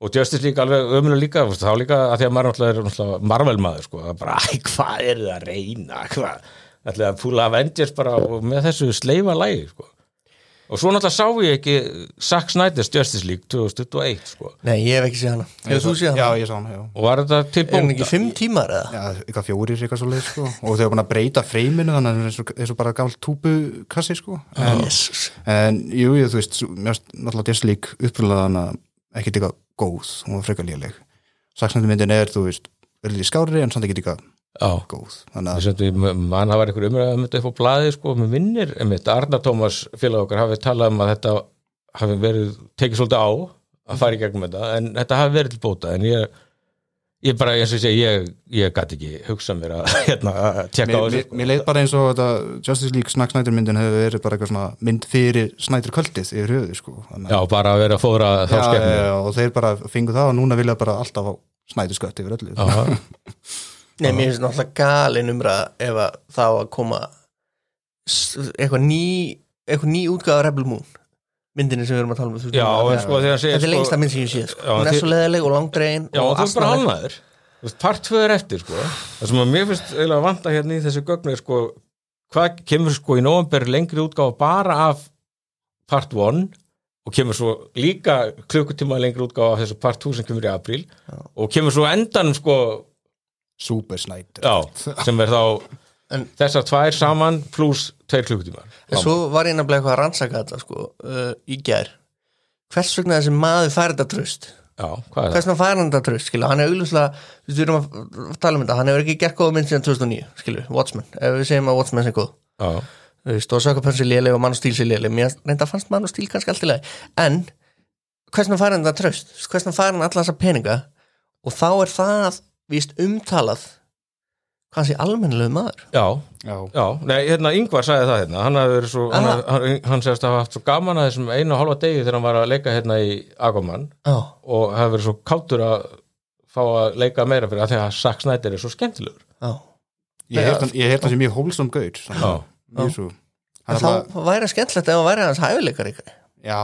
Og Justice líka alveg ömulega líka þá líka að því að maður náttúrulega er náttúrulega Marvel maður sko, er bara, hvað er það að reyna? Hvað, ætlaði að púla Avengers bara og með þessu sleifa lægi sko. og svo náttúrulega sá ég ekki Zack Snyder's Justice League 2021 sko. Nei, ég hef ekki séð hana. Hefur þú séð já, hana? ég sá hana, já. Og var þetta til Er hann ekki fimm tímar eða? Já, eitthvað fjórir, eitthvað svo leið, sko. Og þau hafa búin að breyta freiminu þannig að það er svo, er svo bara gamalt túbukassi, sko. En, Jesus. en jú, ég, þú veist, svo- góð, hún var frekar léleg. Saksnandi myndin er, þú veist, verður því skári en samt ekki eitthvað Já, góð mann hafa einhver umræða um þetta upp á blaði sko, með vinnir, einmitt, Arna Tómas félag okkar hafi talað um að þetta hafi verið, tekið svolítið á að fara í gegnum þetta, en þetta hafi verið til bóta en ég, ég bara, eins og ég segi ég, ég gæti ekki hugsa mér að hérna, að tjekka á þessu mér, mér leið bara eins og þetta Justice League Snack Snyder myndin hefur verið bara eitthvað svona mynd fyrir Snyder kvöldið yfir höfuði, sko. Þannig, Já, bara að vera að fóðra þá já, skemmni já, og þeir bara fengu það og núna vilja bara alltaf á Snyder skött yfir öllu. Já, Nei, mér finnst náttúrulega galin umræða ef að þá að koma eitthvað ný eitthvað ný útgáða Rebel Moon myndinni sem við erum að tala um þú veist, já en sko þegar Þetta er sko, lengsta mynd sem ég sé sko. Já, hún er svo leðileg og langdregin Já, og þú er bara halnaður Þú veist, Part 2 er eftir, sko. Það sem að mér finnst eiginlega vanta hérna í þessu gögnu er, sko, hvað kemur sko í november lengri útgáfa bara af Part 1 og kemur svo líka klukkutíma lengri útgáfa af þessu Part 2 sem kemur í apríl og kemur svo endanum sko Super Snyder já, sem er þá En- þessar tvær saman pluss tveir klukkutímar. En svo var ég nefnilega eitthvað að rannsaka þetta sko, uh, í gær. Hvers vegna þessi maður fær þetta tröst er hvers vegna fær hann þetta tröst skilja, hann er augljóslega, við erum að tala um þetta hann hefur ekki gert góða mynd síðan 2009 skilju, Watchmen, ef við segjum að Watchmen sé góð. Þú veist, og Sökapönn sé léleg og mann og stíl sé léleg. Mér reynda fannst mann og stíl kannski allt í lagi. En hversna fær hann þetta tröst hversna fær hann alla þessa peninga? Og þá er það víst umtalað hvað sé almennilegu maður? Já, já, já. Nei, hérna Yngvar sagði það hérna. Hann, hafði verið svo, hann, hann, hann segist að hafa haft svo gaman að þessum einu og hálfa degi þegar hann var að leika hérna í Aquaman Já, og hafi verið svo káttur að fá að leika meira fyrir að því að Zack Snyder er svo skemmtilegur. Já. Ég hef það sem mjög er bara, þá væri skemmtilegt ef hann væri hans hæfileikar ykkur já,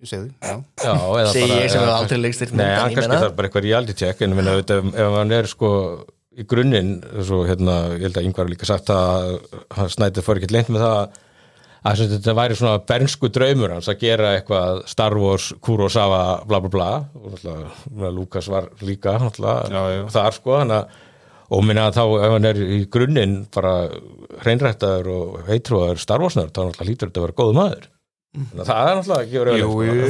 ég Já, eða Segi ég sem hefur kannski- aldrei leikstýrt Nei, hann kannski þarf bara eitthvað reality check en ef hann er sko í grunninn, svo hérna ég held að yngvar líka sagt að hann snætið fór ekki leint með það að þetta væri svona bernsku draumur hans að gera eitthvað Star Wars, Kurosawa bla bla bla. Og náttúrulega Lukas var líka náttúrulega þar sko hann að og minna að þá ef hann er í grunninn bara hreinrættaður og heitrúaður Star Wars-nörd, þá náttúrulega lítur þetta að vera góðu maður. Þannig að það er náttúrulega ekki verið Jú, jú,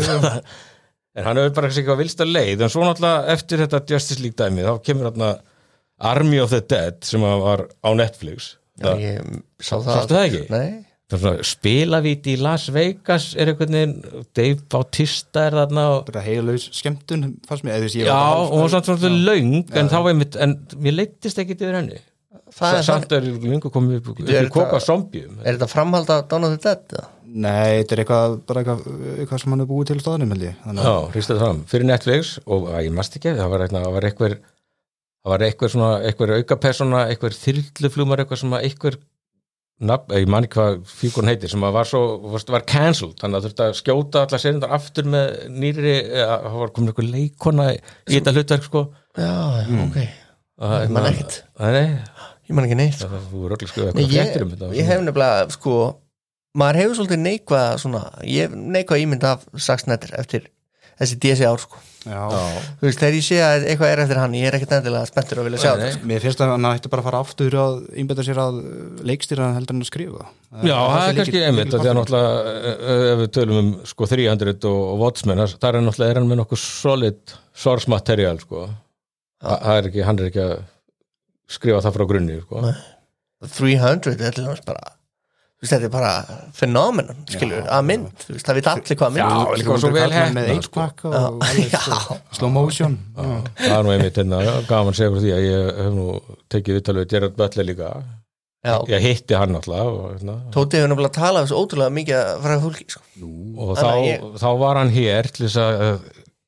en hann hefur bara eitthvað vilsta leið en svo náttúrulega eftir þetta Justice League dæmi þá kemur hérna Army of the Dead sem að var á Netflix. Já, það, ég sá það Sástu það ekki? Nei, það er spilavíti í Las Vegas er einhvern veginn Dave Bautista er þarna og bara heilaus skemmtun fannst mér, eða þess ég Já, var bara og hún var svona löng en þá er mitt, en mér leittist ekki yfir henni. Það er samt er lengur komið upp, er í koka zombjum Er þetta framhald af Dawn of the Dead? eða? Nei, þetta er eitthvað, bara eitthvað, eitthvað sem hann er búið til stóðanum, held ég. Þannig Já, að, hristið fram, fyrir Netflix og að, ég mast ekki, það var, eitthvað, það var eitthvað það svona, eitthvað auka persóna, eitthvað þyrluflumar eitthvað sem að eitthvað ég man ekki hvað fíkurinn heitir sem að var svo, var, cancelled. Þannig að þurfti að skjóta alla serindar aftur með nýri, eða, það var komin eitthvað leikona í þetta hlutverk sko. Já, já, ok. Að, Ég man ekkert. Nei, Ég man ekki neitt það skrifa Nei, eitthvað ég, um þetta ég hef nefnilega sko, maður hefur svolítið neikvað svona, neikvað ímynd af Snyder eftir þessi DSI ár sko. Þú veist, þegar ég sé að eitthvað er eftir hann ég er ekkert endilega spenntur að vilja sjá þetta sko. Mér finnst að hann ætti bara að fara aftur að einbæta sér að leikstýra heldur en að skrifa. Já, það er kannski einmitt því að náttúrulega eh, ef við tölum um sko 300 og, og Watchmen, það það er náttúrulega er hann með nokkuð solid source material sko það er ekki, hann er ekki að skrifa það frá grunni sko. Nei. 300, þetta er til dæmis bara þetta er bara fenómenon að mynd, þú veist, það veit allir hvað mynd Já, líka svo vel sko, slow motion. Það er nú einmitt hérna, gaman segur því að ég hef nú tekið viðtalið Gerard Butler líka. Já, ég hitti hann náttúrulega og, hérna, Tóti hefur nefnilega talað þessu ótrúlega mikið frá fólki sko. og þá, að ég- þá var hann hér til þess að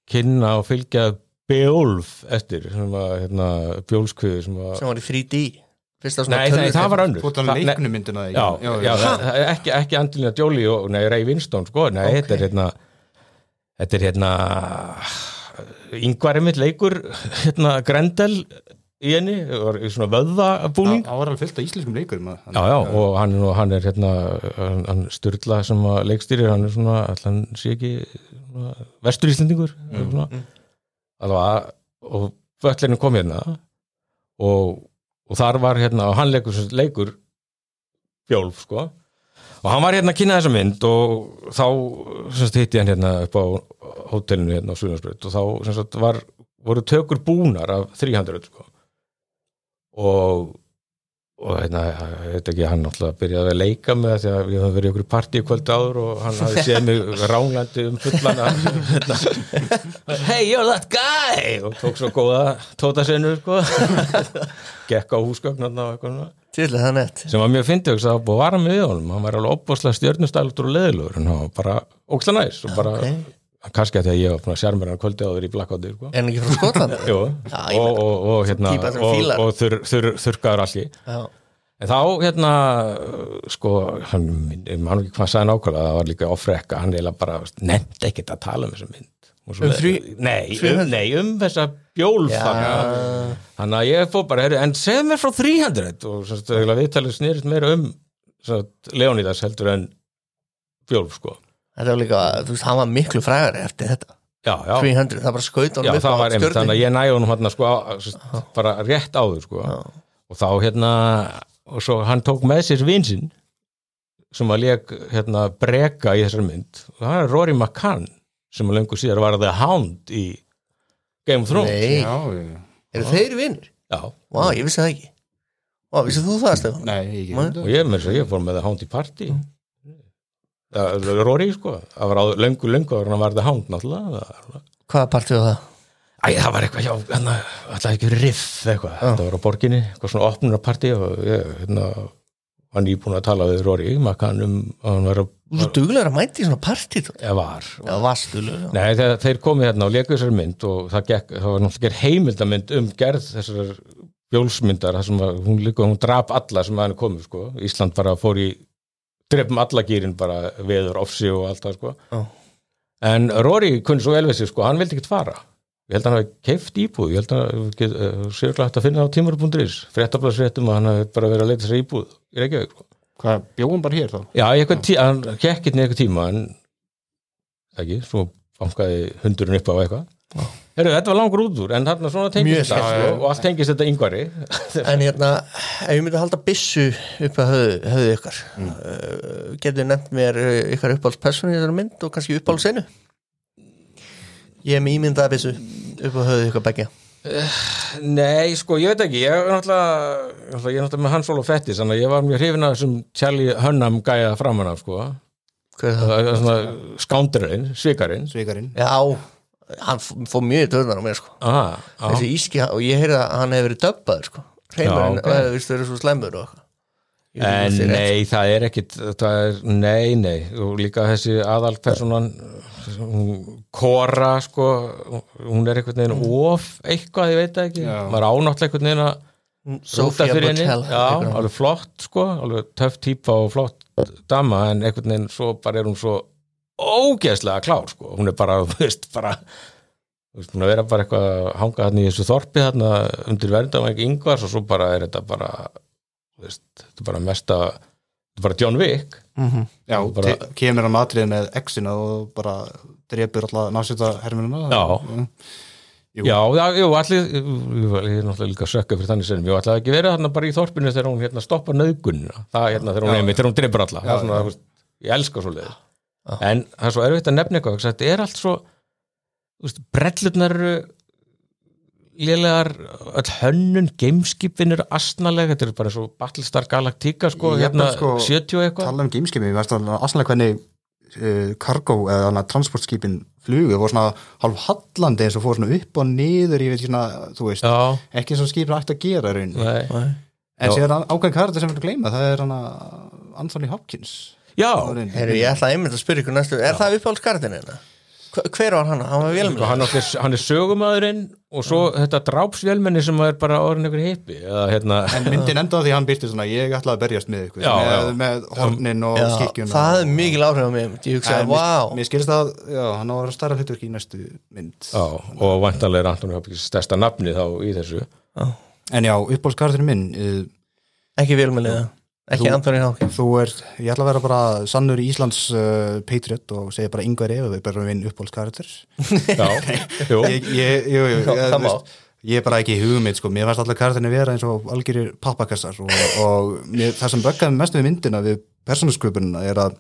kynna og fylgja Beolf eftir sem var hérna, bjólskviðu sem var sem var í 3D Fyrsta svona Nei, nei, það var önnur. Myndina Já, já, er ekki, ekki Angelina Jolie og nei, Ray Winston sko, nei, Ok. þetta er hérna þetta er hérna yngvar einmitt leikur hérna Grendel í henni svona vöðvabúning. Það var alveg fyllt af íslenskum leikurum að- já, já, og hann, og hann er hérna hann, hann Sturla sem að leikstýrir hann er svona, hann sé ekki svona, vestur Íslendingur mm, svona, alveg og völlinu kom hérna og, og þar var hérna og hann leikur, leikur Bjólf sko. Og hann var hérna að kynna þessa mynd og þá semst, hitti hann hérna upp á hótelinu hérna á Suðansbreyt og þá semst, var, voru tökur búnar af 300 sko. Og og hérna, ég veit ekki, hann náttúrulega byrjaði að leika með það því að við höfum verið í okkur partí kvöld áður og hann hafði séð mig ránglandi um fullana. Hérna, hey you're that guy! Og tók svo góða tótasinu sko. Gekk á húsgögn og eitthvað svona. Til það nett sem var mjög fyndið að búið að vara með honum? Hann var alveg opbúslega stjörnustæltur og leðilegur en hann var bara óksla næs og bara, kannski að því að ég var sjármera hann kvöldi áður í Blackouti sko. En ekki frá Skotlandi Já, og, og, og, hérna, og, fílar. og þur, þur, þurrkaður allir en þá hérna sko, hann, ég man ekki hvað sagði nákvæmlega það var líka ofrekka, hann eiginlega bara nefndi ekkert að tala um þessa mynd Og svo- Um þrjú- nei, um, 300? nei, um þessa bjólf Já. þarna. þannig að ég fór bara, en segðu mér frá 300 og svo stu, viðtalið snýrist meira um Leonidas heldur en bjólf sko þetta var líka, þú veist, hann var miklu frægari eftir þetta. Já, já, 300, það bara skaut já það á var einmitt, þannig að ég næði honum hérna sko, bara rétt áður sko. Og þá hérna og svo hann tók með sér vinsinn sem að leik hérna breka í þessar mynd. Og það er Rory McCann sem að löngu síðar var The Hound í Game of Thrones. Nei, Já, já. eru þeir vinnir? Já, Vá, ég vissi það ekki. Vá, vissið þú það, Stefán? Nei, ég Nei. og ég að ég fór með The Hound í party. Ja, Rory sko það var á, löngu löngu en hann var The Hound náttúrulega Það- Hvaða partí var það? Æ, það var eitthvað, já, hérna, alltaf ekki verið riff eitthvað, þetta var á borginni, eitthvað svona opnunarparti og ég, hérna, var nýbúin að tala við Rory, makkan um að hann var að, Þú duglegur að mæti í svona partí eða var. Já, varst duglegur Nei, þeir, þeir komið hérna og leku þessari mynd og það, gekk, það var náttúrulega gerð heimildamynd um gerð þessar bjólsmyndar, þar sem að hún líka, hún drap alla sem að henni komið, sko. Ísland bara fór í, drefum alla gýrin bara veður, ofsi og allt það, sko. Já. en Rory kunni svo sig sko, hann vildi ekkert fara ég held að hann hafi keift íbúð ég held að hann séu glætt að finna á tímur.is fréttablasfréttum að hann hafi bara verið að leita sér íbúð í Reykjavík sko. Hvað, bjóðum bara hér þá? já, tí, hann gekk ekki eitthvað tíma en ekki, svo fangaði hundurinn upp á eitthvað Heru, þetta var langur út úr en þarna svona tengist þetta sko, og allt tengist þetta yngvari En hérna, ef ég myndi að halda byssu upp að höfðu, höfðu ykkar mm. uh, getur nefnt mér uh, ykkar uppáhaldspersonu í þessari mynd og kannski uppáhaldsenu Ég er með ímyndaða byssu upp að höfðu ykkar begja Nei, sko, ég veit ekki ég er náttúrulega, ég er náttúrulega með Hans Olof Fettis þannig að ég var mjög hrifin af þessum Charlie Hunnam gæja framan af, sko. Skándurinn, svikarinn. Sveikarinn Já, hann fór mjög í töðunar á mér sko. Aha, á, Þessi íski, og ég heyrði að hann hefur verið döbbaður sko. Hreimurinn, Já, ok. og hefur vist verið svo slæmur og En er nei, það er ekkit það er, nei, nei. Og líka þessi aðalpersonan hún- Kora, sko hún er einhvern veginn of eitthvað, ég veit það ekki, Já. maður ánáttlega einhvern veginn að rúta Sophia fyrir henni. Botell já, alveg flott, sko, alveg töff típa og flott dama, en einhvern veginn svo bara er hún svo ógeðslega klár, sko, hún er bara, þú veist, bara þú veist, hún er að vera bara eitthvað að hanga þarna í þessu þorpi þarna undir verndamæk yngvars og svo bara er þetta bara þú veist, þetta er bara mesta þetta er bara John Wick. Mhm. Já, Bara- kemur á matrið með exina og bara drepur alltaf násetta herminuna Já. Jú. Já, já, jú, allir ég er náttúrulega líka sökka fyrir þannig senum ég ætlaði ekki verið þarna bara í þorpinu þegar hún hérna stoppa nöðgunina, það hérna þegar hún Já. nefnir þegar hún drefur alla, það er svona, veist, ég elska svo leið en það er svo erfitt að nefna eitthvað, þetta er allt svo brellurnar eru lélegar öll hönnun, gameskipin eru astnalega, þetta er bara og Battlestar Galactica sko, Ég hérna sko, 70 og eitthvað. tala um gameskipin, við veist aðsannlega hvernig uh, cargo eða annað transportskipin flugu, voru svona hálf hallandi eins og fór svona upp og niður ég veit ekki svona, þú veist, Já, ekki eins og skipin ætti að gera í rauninni, nei. Nei. en Já. sér ákveðin karakter sem við erum að gleyma, það er hana Anthony Hopkins Já, Heyrðu, ég ætla einmitt að spyrja ykkur næstu. Er það uppáhaldskartin hérna? Hver var hann? Hann var Sko, vélmenni hann, er, hann er sögumæðurinn og svo þetta drápsvélmenni sem er bara orðin ykkur hippi eða hérna en myndin enda á því að hann byrti svona ég ætlaði að berjast með ykkur Já, með, já. með hornin og Já, skikkjun það er mikil áhrif á mig Ég hugsaði, vá. mér skilst að já, hann á að vera starra hlutverk í næstu mynd. Já, og vantanlega er Antoni Hopkins stærsta nafni þá í þessu. En já, uppbólskarðinu minn uh, Ekki vélmenni það Ekki Anthony Hopkins. þú er, ég ætla að vera bara sannur Íslands uh, Patriot og segja bara yngvar ef við bara vinn uppbólskarður Já, ég, ég, jú, jú, Já, það má. ég er bara ekki hugmynd sko. mér fannst allar karðinu vera eins og algjörir pappakassar og, og mér, það sem böggaði mest við myndina við persónusköpunina er að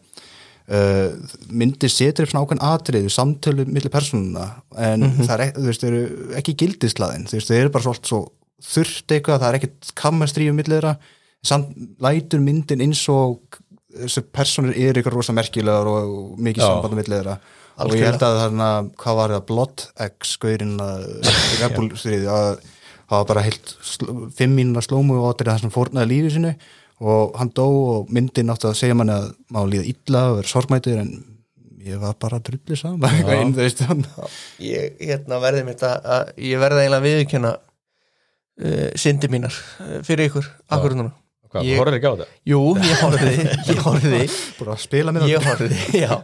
uh, myndir setur upp svona ákveðn atriði samtölu millir persónuna en það er ekki, þú veist, eru ekki gildislaðin þú veist, þau eru bara svolítið svo þurft eitthvað, það er ekkit kammerstríu millir þeirra, samt lætur myndin eins og þessu persónur eru eitthvað rosa merkilegar og, mikið Já. samband millir þeirra. Og ég held að þarna, hvað var það, Blood X skaurin að stríði að það var bara heilt fimm mínuna slómu og það sem fórnaði lífið sinu og hann dó og myndin átti að segja manni að má líða illa og vera sorgmætur en ég var bara að drulli saman Ég hérna, verði mitt að, Ég verði eiginlega viðkjöna uh, Syndi mínar uh, Fyrir ykkur, akkur núna hvað, Ég- horfður ekki á þetta? Jú, ég horfði Ég horfði. Bara að spila með Ég horfði, já.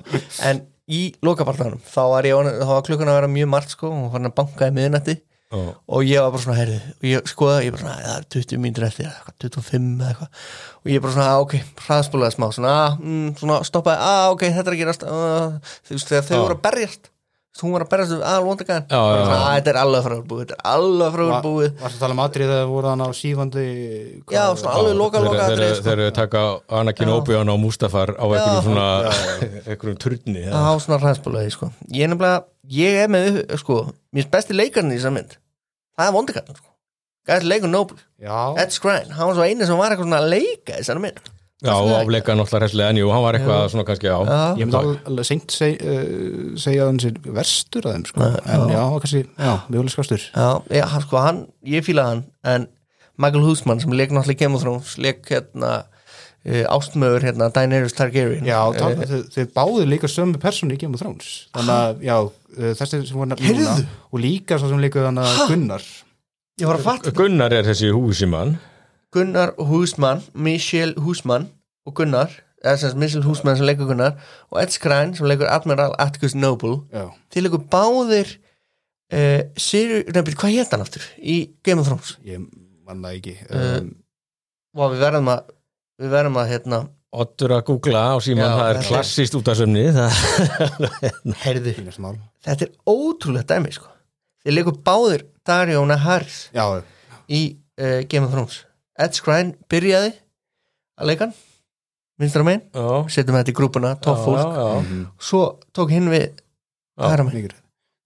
En í lokapartanum Þá var, ég, orðinn- þá var klukkan að vera mjög margt sko og hann að banka í miðnætti. Ó, og ég var bara svona, heyrðu, og ég skoða ég bara svona, það er 20 mínútur eftir eða eitthvað, 25 eða eitthvað. Og ég bara svona, ah, ok, hraðspólaði smá svona, ah, mm, svona, stoppaði, ah, ok, þetta er að gerast uh, þú þegar þau voru að berjast. þú hún var að berjast við aðal vondagaðan Já, já, já. ah, þetta er alveg frá búið, þetta er alveg frá búið varst að tala um atrið þegar voru hann á sífandi já, svona alveg loka, loka Þeir atriði, þeir- eru að taka Anakin Já. Obi-Wan og Mustafar á einhverjum svona einhverjum turni það á svona hraðspólaði, sko. Ég er nefnilega, ég er með, sko mér finnst besti leikarinn í þessar mynd það er vondagaðan, sko. Gæti leikur Noble, já, Ed Skrein, hann var svo eini sem var eitthvað svona að leika í þessar mynd Já, afleika náttúrulega hræslega en jú, hann var eitthvað svona kannski á ég myndi alveg- seint seg, uh, segja að hann sér verstur að þeim sko. en já, kannski, já, mjöguleg skastur Já, já hann, sko, hann, ég fílaði hann en Michael Hussman sem leik náttúrulega í Game of Thrones leik hérna uh, ástmöður hérna Daenerys Targaryen. Já, Eh, þau, báðu líka sömu persónu í Game of Thrones. Þannig að, já, uh, þessi sem voru Heyrðu. og líka svo sem líka þannig að Gunnar. Ég var að fatta. Gunnar er þessi húsimann Gunnar Hussman, Michelle Hussman og Gunnar eða sem sagt Mitchell Húsmann sem leikur Gunnar og Ed Skrein sem leikur Admiral Atticus Noble. Já, þeir leikur báðir uh, Sirius, nefnir, hvað hétt hann aftur? Í Game of Thrones. Ég manna ekki Eh, um, og við verðum að við verðum að hérna Ottur að googla á síman, Já, það er klassíst út af sömni mál. þetta er ótrúlega dæmi sko. þeir leikur báðir Darjóna Harris já, í uh, Game of Thrones Ed Skrein byrjaði að leika hann vinstra megin, Já, setjum þetta í grúpuna top já, fólk, já, mhm, svo tók hinn við Já. hæra megin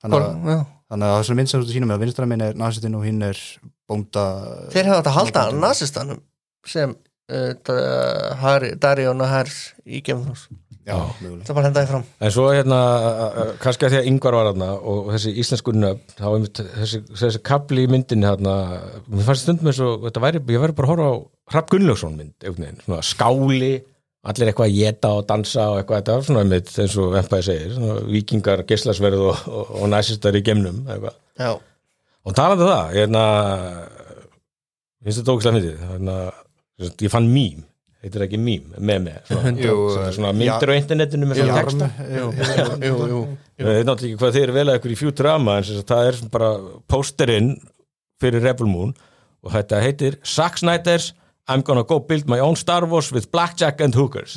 þannig að, Já. að mynd sem þú sínum með að vinstra minn er nasistinn og hinn er bónda þeir hefði átt að halda nazistanum sem uh, Darjóna Harris í Game of Thrones já, það bara hendaði fram. En svo hérna, kannski að því að yngvar var hérna og þessi íslensku nöfn, þá er mitt, þessi, þessi kapli í myndinni hérna, mér fannst stundum eins og þetta væri, ég væri bara að horfa á Hrafn Gunnlaugsson mynd, veginn, svona skáli, allir eitthvað að geta og dansa og eitthvað, þetta var svona mitt, eins og Vempaði segir, svona vikingar, geislasverð og, og, og næsistar í gemnum, Og talandi um það, hérna, finnst þetta ógæslega myndið, hérna, sem sagt, ég fann mím, heitir það ekki mím, með með, svona, er svona myndir á internetinu með svona texta. Ég veit náttúrulega ekki hvað þið eru vel að ykkur í Futurama en það er bara pósterinn fyrir Rebel Moon og þetta heitir Zack Snyder's I'm gonna go build my own Star Wars with blackjack and hookers.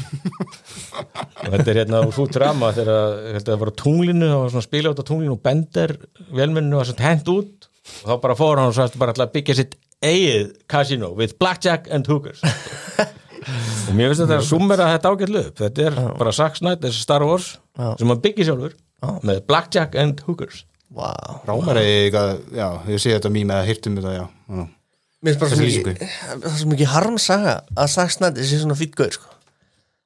Og þetta er hérna úr Futurama þegar það var á tunglinu það var svona spila út á tunglinu og bender velmenninu var svona hent út. Og þá bara fór hann og svo bara alltaf byggja sitt eigið casino with blackjack and hookers og mér finnst þetta að summera þetta ágætlu upp þetta er bara Zack Snyder's Star Wars Já. sem hann byggir sjálfur með blackjack and hookers Vá. Rámar er eitthvað, já, ég sé þetta mým eða hirtum þetta, já, já. Mér finnst bara Þessi svo mikið það er svo mikið harmsaga að Zack Snyder sé svona fýtt gaur sko.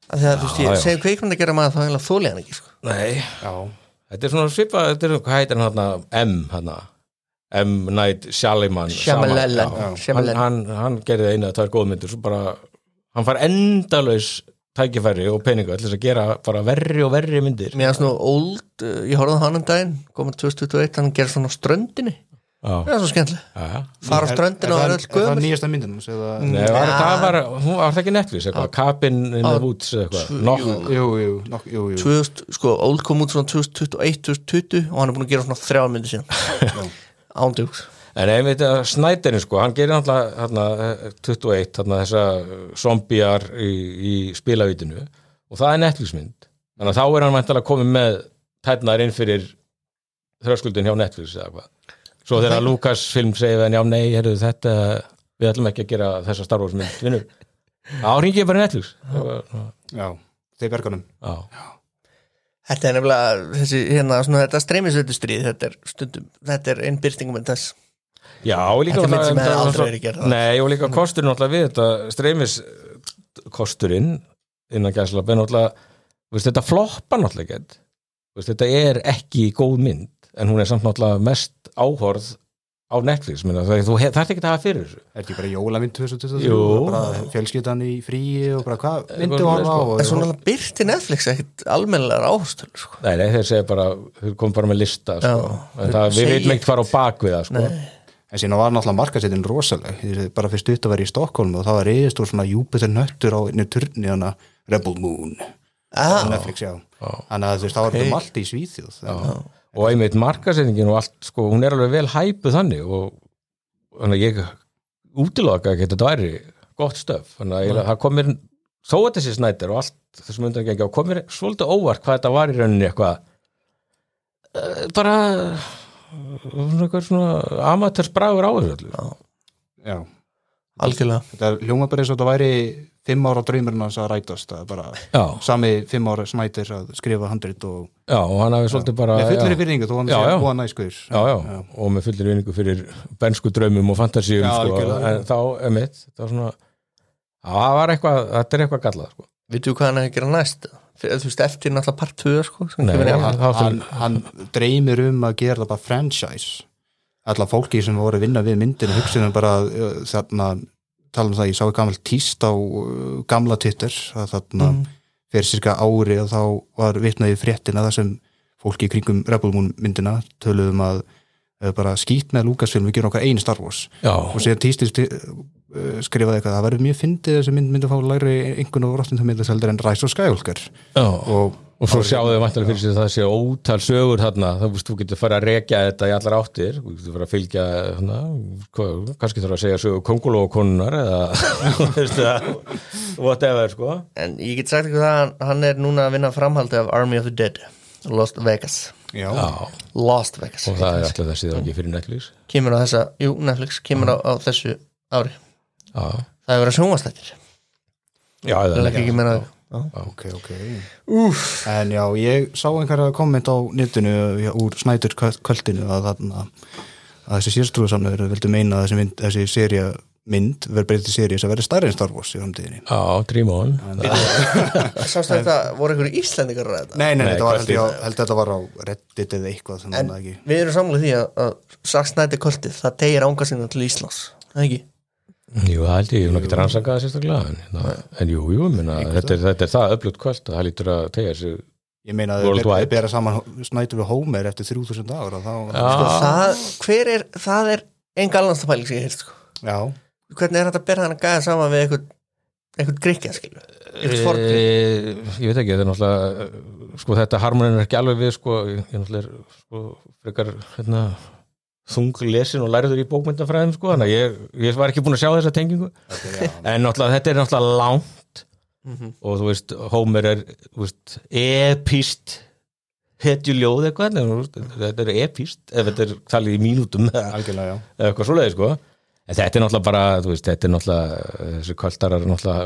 að því að þú veist já. ég segi kveikmynd að gera maður þá eiginlega þóli hann ekki sko. Nei, já. þetta er svona svipað þetta er, hvað heitir hann hérna, M hérna, M. Night Shyamalan Shyamalan, já. já. Shyamalan. hann, hann, hann gerði eina eða tvær góðmyndir svo bara, hann fær endalaus tækifæri og peningu allir að gera bara verri og verri myndir. Mér er svona old, uh, ég horfði á hann um daginn komið 2021, hann gerir svona á ströndinni. Já, það er svo skemmtileg já, já. Fara á ströndinu og er, það er er, öll það gömur nýjasta eða, Nei, var, Ja. það var, hún var það ekki Netflix eitthvað, Cabin in the Woods eitthvað, nokk jú, jú, nokk, jú, jú. 2000, sko, old kom út svona 2021 2020 og hann er búin að gera svona þrjá myndir síðan. Ándjúks En einmitt að Snæderinn sko, hann gerir náttúrulega hérna, 21, hérna, þessa zombiar í, í spilavítinu og það er Netflix-mynd. Þannig að þá er hann mæntalega komið með tætnar inn fyrir þröskuldin hjá Netflix eða hvað svo þegar Lucas film segir við hann, já nei, heyrðu þetta við ætlum ekki að gera þessa Star Wars mynd vinnur, þá ringi ég bara Netflix. Já, þeir berganum já, Þetta er nefnilega þessi, hérna, svona þetta streymisveitu stríð, þetta er stundum þetta er einn byrtingum en þess já og líka Þetta er mynd sem náttúrulega- hefði aldrei verið gerð. Nei, og líka kosturinn náttúrulega við þetta streymis kosturinn innan gæsla ben náttúrulega þú veist, þetta floppa náttúrulega ekki Þú veist, þetta er ekki góð mynd en hún er samt náttúrulega mest áhorð á Netflix minna, það, þú þarf ekki að hafa fyrir þessu er ekki bara jólamynd 2023 Jú. og bara fjölskyldan í fríi og bara hvað myndu horfa á sko. En svona byrti Netflix ekkit almennilegar áhustölu sko. Nei, nei, þeir segja bara, þeir kom bara með lista sko. Já. en það, við veitum ekkert fara á bak við það sko. En síðan var náttúrulega markasettin rosaleg. Bara fyrst ut að vera í Stokkólm og það var reyðist úr svona Júpiter nöttur á einu turni hana Rebel Moon. Ah, Netflix, já. Þannig að þú veist, það var um allt í Svíþjóð. Já. og einmitt markasetningin og allt sko, hún er alveg vel hæpuð þannig og þannig að ég útiloka ekki að þetta væri gott stöf. Þannig að það komir þó að þessi snættir og allt þessum undangengi og komir svolítið óvart hvað þetta var í rauninni eitthvað eh, bara svona eitthvað svona amatörsbragur á þessu já, algjörlega. Þetta hljóma bara eins og þetta væri fimm ára draumurinn hans að rætast. Er bara já, sami fimm ára snætir að skrifa handrit og já, og hann hafi svolítið bara með fullri já, fyrringu, þú hann sé að búa næskur. Já, já, og með fullir vinningu fyrir bensku draumum og fantasíum Já, sko, en þá, emitt það var svona, já, það var eitthvað þetta er eitthvað gallað sko. Vittu hvað hann er að gera næst? Fyrir, Þú veist, eftir náttúrulega part 2 sko, sem Nei, þá hann, hann dreymir um að gera það bara franchise. Allar fólki sem voru að vinna við myndinu hugsunum bara uh, þarna tala um það, ég sá gammal tíst á uh, gamla Twitter að þarna Mm. fyrir cirka ári og þá var vitnaði fréttina það sem fólki í kringum Rebel Moon myndina töluðum að uh, bara skýt með Lucasfilm við gerum okkar einu Star Wars. Já, og síðan tístist skrifaði eitthvað, það verður mjög fyndið þessi mynd myndi að fá læri einhvern og rottin það myndi heldur en Rise of Skywalker. Já. og og svo sjáðu þau vantilega fyrir sig að það sé ótal sögur þarna, þá veist, þú getur fara að rekja þetta í allar áttir, þú getur fara að fylgja þarna, hvað, kannski þarf að segja sögur konguló og konunar eða whatever sko. En ég get sagt eitthvað að hann, hann er núna að vinna framhaldi af Army of the Dead Lost Vegas. Já, Lost Vegas. Og það er alltaf þessi þá ekki fyrir Netflix. Kemur á þessa, jú, Netflix Það hefur verið sjónvastættir já, Það er ekki. meina ok, ok. En já, ég sá einhverja komment á netinu já, úr snætur kvöldinu að, þarna, að þessi sérstrúðsamlegur vildu meina að þessi, mynd, þessi seria mynd verður breytið til seri sem verður stærri en Star Wars í framtíðinni. Já, dream on. Sástu þetta, voru einhverju Íslendingar að ræða Nei, nei, Nei, þetta var, held, ég, að þetta var á Reddit eða eitthvað sem En það ekki við erum samlega því að, að Saksnæti kvöldið, það tegir ánga sinna til Íslands. Það ekki? Jú, það held ég, ég hef ekki rannsakað það sérstaklega en, hérna, en jú, jú, minna, þetta, er, þetta er það öflugt kvöld að það lítur að tegja sig. Ég meina að þau bera saman snætur við Homer eftir 3000 ára þá, Já. Sko, það, hver er, það er einn galnasta pæling sem ég heilt sko. já, Hvernig er þetta að bera hann að gæða saman við einhvern einhvern gríkja, skilju Einhvern e, Ég veit ekki, þetta er náttúrulega eh, sko þetta harmonin er ekki alveg við sko, ég ég náttúrulega er sko, frekar hérna, þung lesin og læriður í bókmyndafræðum sko, þannig að ég, ég var ekki búin að sjá þessa tengingu. Er, já, en náttúrulega þetta er náttúrulega langt Mhm. og þú veist, Homer er þú veist, epist hetjuljóð eitthvað en, þú veist, þetta er epist, ef þetta er talið í mínútum eða eitthvað svoleiði sko. En þetta er náttúrulega bara, þú veist, þetta er náttúrulega þessi kvöldarar náttúrulega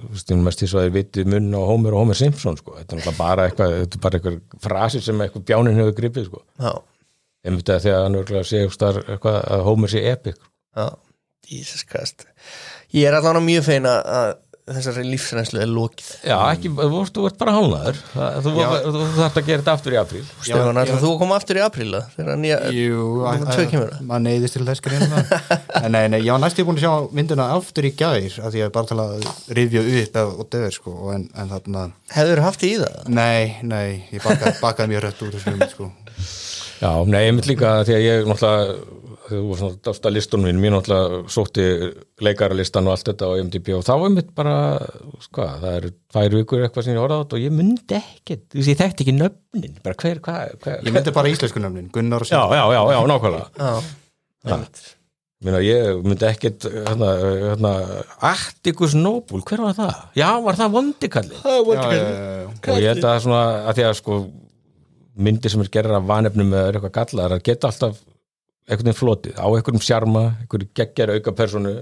þú veist, mest því svo að þeir viti munn á Homer og Homer Simpson sko, þetta er náttúrulega bara eitthvað þetta er bara eitthvað frasi sem eitthvað bjánin hefur gripið sko, Ég myndi að því að hann örgulega sé eitthvað, eitthvað að Homer sé epic. Já, Jesus Christ. Ég er allan mjög fein að að þessari lífsreynslu er lokið. Já, ekki, þú þú ert bara hálnaður þú, þú, þú þarft að gera þetta aftur í apríl. Stefán, ætlar þú að koma aftur í apríla þegar nýja, tvö kemur maður neyðist til þess greina en nei, nei, ég var næstu búin að sjá myndina aftur í gær, af því að bara til að rifja upp og, og döður, sko en, en þarna, hefur haft í það? nei, nei ég bakaði, bakaði mjög rött úr þessu mynd, sko Já, nei, ég mynd líka því að ég náttúrulega þú var svona dást að listunum minn mér náttúrulega sótti leikaralistan og allt þetta á MDB og þá er mitt bara hvað, það eru tvær vikur eitthvað sem ég orðað og ég myndi ekkert, þú veist, ég þekkti ekki nöfnin bara hver, hvað, hver, ég myndi bara íslensku nöfnin, Gunnar og Já, já, já, já, nákvæmlega Já, einmitt. Meina, ég myndi ekkert hérna, hérna, Atticus Noble, hver var það? Já, var það vondikallin? já, já, já, já. og ég held að svona að því að sko myndir sem er gerðar af vanefnum eða er eitthvað gallar að geta alltaf einhvern veginn flotið. Á einhverjum sjarma einhverjum geggjar auka personu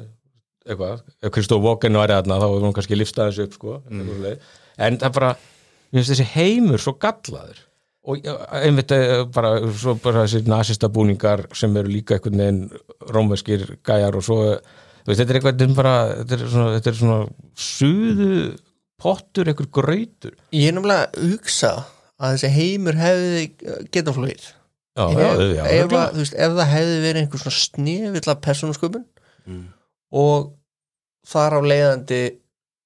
eitthvað, ef Kristóf Walken var þarna þá er hún kannski lífstæðis upp sko mm. en það bara, mér finnst þessi heimur svo gallaður. Og einmitt eh, bara, svo bara þessi nasista búningar sem eru líka einhvern veginn rómveskir gæjar og svo veist, þetta er eitthvað, bara þetta er svona, þetta er svona suðu pottur, einhver grautur. Ég er náttúrulega að hugsa að þessi heimur hefði geta flóið Já, ef, ef, veist, ef það hefði verið einhver svona snefilla persónusköpun Mm. og þar á leiðandi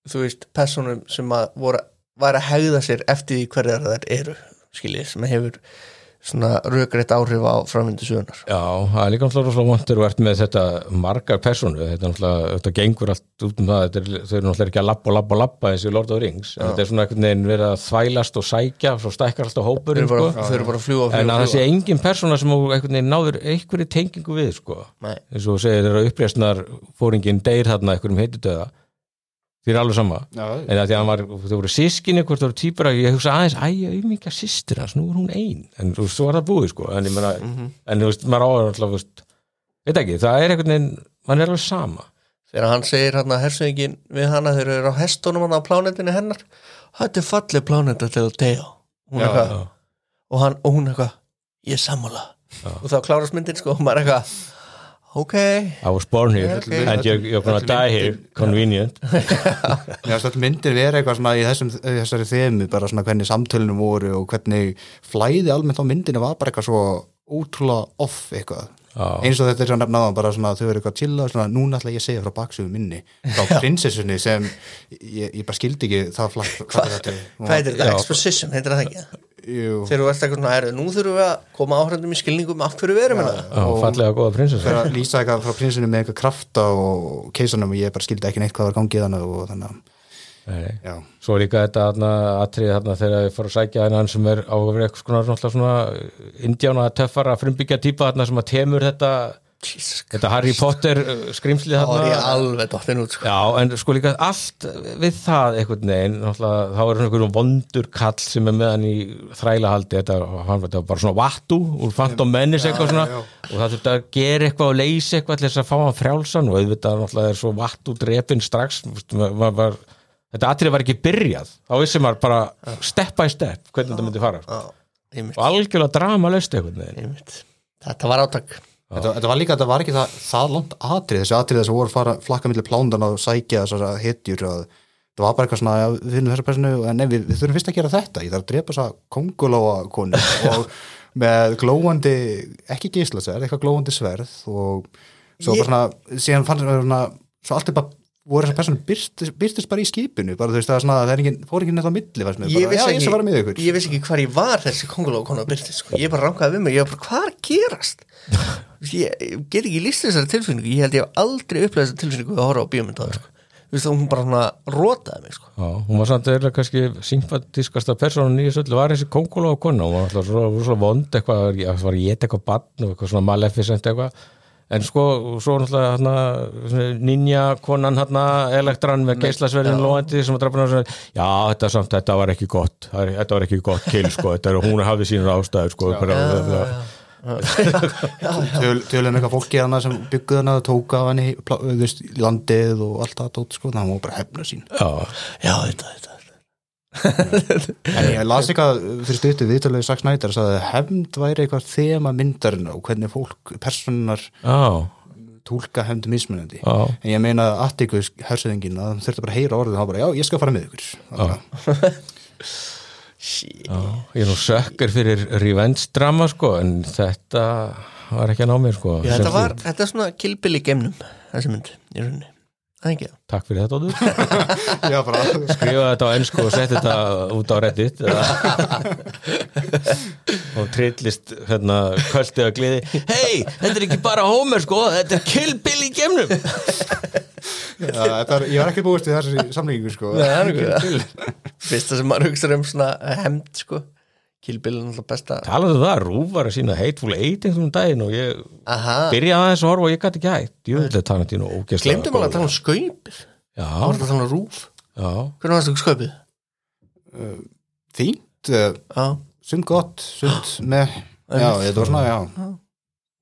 þú veist, persónum sem að voru, væri að hegða sér eftir því hverjar þær eru skiljið, sem hefur svona rökreitt áhrif á framvindu sögunar Já, það er líka náttúrulega rosalega vondur og ert með þetta margar persónu þetta, er náttúrulega, þetta gengur allt út um það þetta er, þau eru náttúrulega ekki að labba og labba og labba eins og Lord of the Rings, en þetta er svona einhvern veginn verið að þvælast og sækja, svo stækkar alltaf þau hópurinn eru bara, sko. þau bara að fljúa, en það sé engin persóna sem einhvern veginn náður einhverju tengingu við sko. Nei. eins og segir þeirra uppreisnar fóringin deyr þarna einhverjum heitudöða því er alveg sama? Já, en að því að hann var, þau voru sískinni hvort þau voru týpur að ég hugsa aðeins, æja, auðmíkja systir hans, nú er hún ein. En þú veist, svo var það búið, sko. En ég meina, Mhm. en þú veist, maður áður alltaf, þú veist, veit ekki, það er einhvern veginn mann er alveg sama. Þegar hann segir hann að hersöngin við hana þeir eru á hestunum hann á plánetinu hennar. Þetta er fallið pláneta til að já. og, hann, og hún eitthvað ég er sammála. Og þá klárast myndin sko, og maður eitthvað ok, I was born here Ok. and you're, you're gonna die here myndin- convenient Já, þetta myndir vera eitthvað svona í þessum, þessari þemu, bara svona hvernig samtölunum voru og hvernig flæði almennt á myndinu var bara eitthvað svo ótrúlega off eitthvað. Já. Eins og þetta er svo nefnaðan bara svona þau eru eitthvað að chilla, svona núna ætla ég að segja frá baksöfu minni, frá prinsessunni sem ég, ég bara skildi ekki það flatt hvað er. þetta? Exposition, heitir það ekki? Jú, þegar þú ert eitthvað svona, herru, nú þurfum við að koma áhrindum í skilningum af hverju við erum hérna. Já, fallega góða prinsessa. Fyrir að lýsa eitthvað frá prinsinu með eitthvað krafta og keisanum og ég bara skildi ekki neitt hvað var gangið hann og þannig að, Nei. já, Svo líka þetta þarna þegar ég fór að sækja hennan sem er á að vera eitthvað svona, indjána töffara frumbyggja þarna sem að temur þetta, Jesus þetta Harry Potter uh, skrimsli þá er ég alveg dottin út sko. Já, en sko líka allt við það einhvern veginn, þá er einhvern vondur kall sem er með hann í þrælahaldi, þetta, hann, þetta var bara svona vattu úr Phantom Menace eitthvað svona. og það þurfti að gera eitthvað og leysa eitthvað til þess að fá hann frjálsan og auðvitað er svo vattu drepin strax var, var, var, þetta atrið var ekki byrjað. Þá vissi maður bara step by step hvernig þetta myndi fara sko. Já, einmitt, og algjörlega drama löst einmitt. Þetta var átak Þetta, þetta var líka, þetta var ekki það, það langt atrið, þessi atrið þess að voru að fara flakka millir plándan og sækja þessar hetjur og það var bara eitthvað svona, já, við finnum þessa personu en nei, við, við þurfum fyrst að gera þetta, ég þarf að drepa þessa kongulóa konu og með glóandi, ekki gíslasverð, eitthvað glóandi sverð og svo Ég- bara svona, síðan fann svona, svo allt er bara voru þessar personu byrstist, byrstist bara í skipinu bara þú veist það er svona, það er engin, fór ekki neitt á milli fannst mér, ég bara, já, ég skal fara með ykkur. ég vissi ekki hvar ég var þessi kongulóa konu að byrti sko. ég bara ég get ekki líst þessari tilfinningu. Ég held ég hef aldrei upplegað þessari tilfinningu að horfa á það sko. Hún bara svona rótaði mig sko. Já, hún var samt eða kannski sympatískasta persónan í þessu öllu. Var þessi kongula og kona, hún var alltaf svo, svo vond eitthvað, það var ég eitthvað bann og eitthvað svona maleficent eitthvað. En sko, svo náttúrulega ninja konan hana elektran með geislasverðin loðandi sem að drafna svona, já, þetta samt, þetta var ekki gott. Þetta var ekki gott kill, sko. Þetta er, hún hafði sínur ástæður, sko bara, Töl, tölum eitthvað fólki hana sem bygguð hana tóka þú veist, landið og allt það tótt sko, þannig að hún var bara hefna sín. Já, já, þetta, þetta, en ég las eitthvað fyrir stuttu viðtalið Sax Snyder að hefnd væri eitthvað þema myndarinn og hvernig fólk, personar já, tólka hefnd mismunandi. Já. En ég meina að Atticus hersuðingin að hann þurfti bara að heyra orðið og hann bara, já, ég skal fara með ykkur. Shit Já, ég er nú sökkar fyrir revenge drama sko en þetta var ekki að ná mér sko Já, þetta var, þetta er svona kilpil í gemnum þessi mynd, í rauninni. Er Takk fyrir þetta Óður já, bara Skrifa þetta á ennsku og setja þetta út á reddit og trillist hérna kvöldið að gliði Hei, þetta er ekki bara Homer sko þetta er Kill Bill í gemnum já, þetta er, ég var ekki búist í þessi samlíkingu sko. Nei, það er ekki Fyrsta sem maður hugsa um svona hemd sko. Kilpil er náttúrulega besta Talaðu um það, Rúf var að sína Hateful Eight einhvern daginn og ég Aha, byrjaði aðeins að horfa og ég gæti ekki hægt. Jöfnlega Tarantino ógeðslega glemdum alveg að tala um skaupið? Já, Það var þetta að tala um rúf? Já, Hvernig varst þú skaupið? fínt, uh, sund gott sund með, já, þetta var svona, já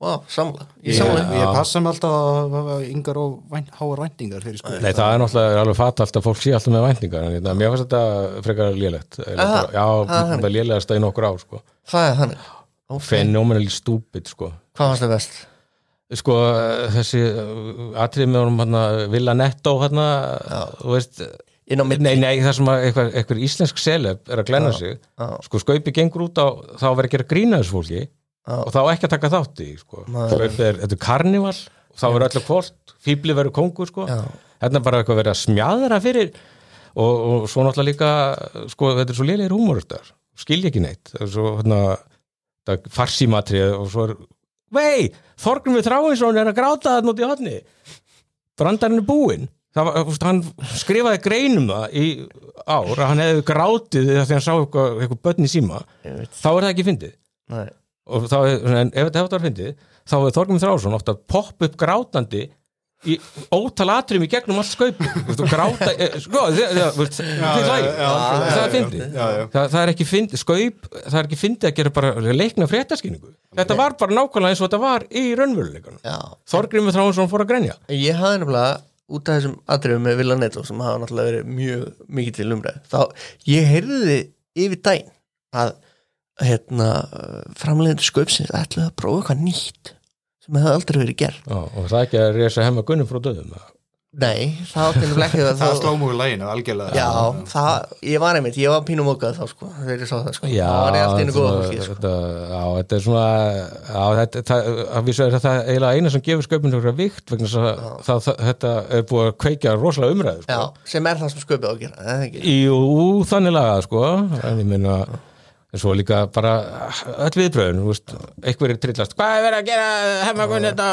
vá, samla Ég ég, passa mig alltaf að yngar og vænt, háar væntingar fyrir sko Nei, það er náttúrulega alveg fatalt að fólk sé alltaf með væntingar en hérna, mér fannst þetta frekar lélegt Aha, Já, það er lélegast í nokkur ár sko. Það er þannig okay. Phenomenally stupid sko. Hvað varst það best? sko, þessi atrið með honum hérna, Villa Netto hérna, þú veist Inn á milli Nei, nei, það sem að eitthvað, íslensk seleb er að glenna sig já. sko, skaupi gengur út á þá að vera að gera grína þessu fólki Já. Og þá ekki að taka þátt í sko. Er, þetta er karnival og þá verður öllu hvort, fíbli verður kongur sko. Þetta er bara eitthvað verið að smjaðra fyrir og, og svo náttúrulega líka sko, þetta er svo lélegir húmoristar skilja ekki neitt. Það er svo, hérna, það farsímatrið og svo er vei, Þorgrun við Þráinsson er að gráta núti í hodni brandarinn er búinn. Hann skrifaði greinum það í ár að hann hefði grátið þegar hann sá eitthvað, eitthvað börn í síma. Þá er það ekki fyndið. Nei. Og þá er, en ef þetta hefði var fyndið þá hefði Þorgrun Þráinsson ofta popp upp grátandi í ótal atriðum í gegnum allt skaupi gráta, eh, sko það er fyndið. það, það er ekki fyndið, skaup það er ekki fyndið að gera bara leikna fréttaskynningu þetta var bara nákvæmlega eins og þetta var í raunveruleikunum Já, Þorgrimur Þráinsson fór að grenja. Ég hafði nefnilega út af þessum atriðum með Villa Netto sem hafa náttúrulega verið mjög mikið til umræð þá ég heyrði yfir daginn að hérna framleiðandi sköpsins ætlaði að prófa eitthvað nýtt sem hefði aldrei verið gert. Já, og það ekki að reysa hemma gunnum frá döðum Nei, það átti nefnilega ekki að það þá sló múið læginu, algjörlega. Já, það, ég var einmitt, ég var pínum mókað þá sko, þegar ég sá það sko. Já, þá var ég alltaf innu góða fólki sko. þetta, já, þetta er svona já, þetta, það, er þetta eiginlega eina sem gefur sköpun eitthvað vikt vegna þess að það, það, þetta er búið að kveikja rosalega umræðu sko. Já, sem er það sem sköpið á að gera? Jú, þannig lagað sko. En ég meina en svo líka bara öll viðbröðun, veist, einhverjir trillast hvað er verið að gera, hefma hvernig þetta?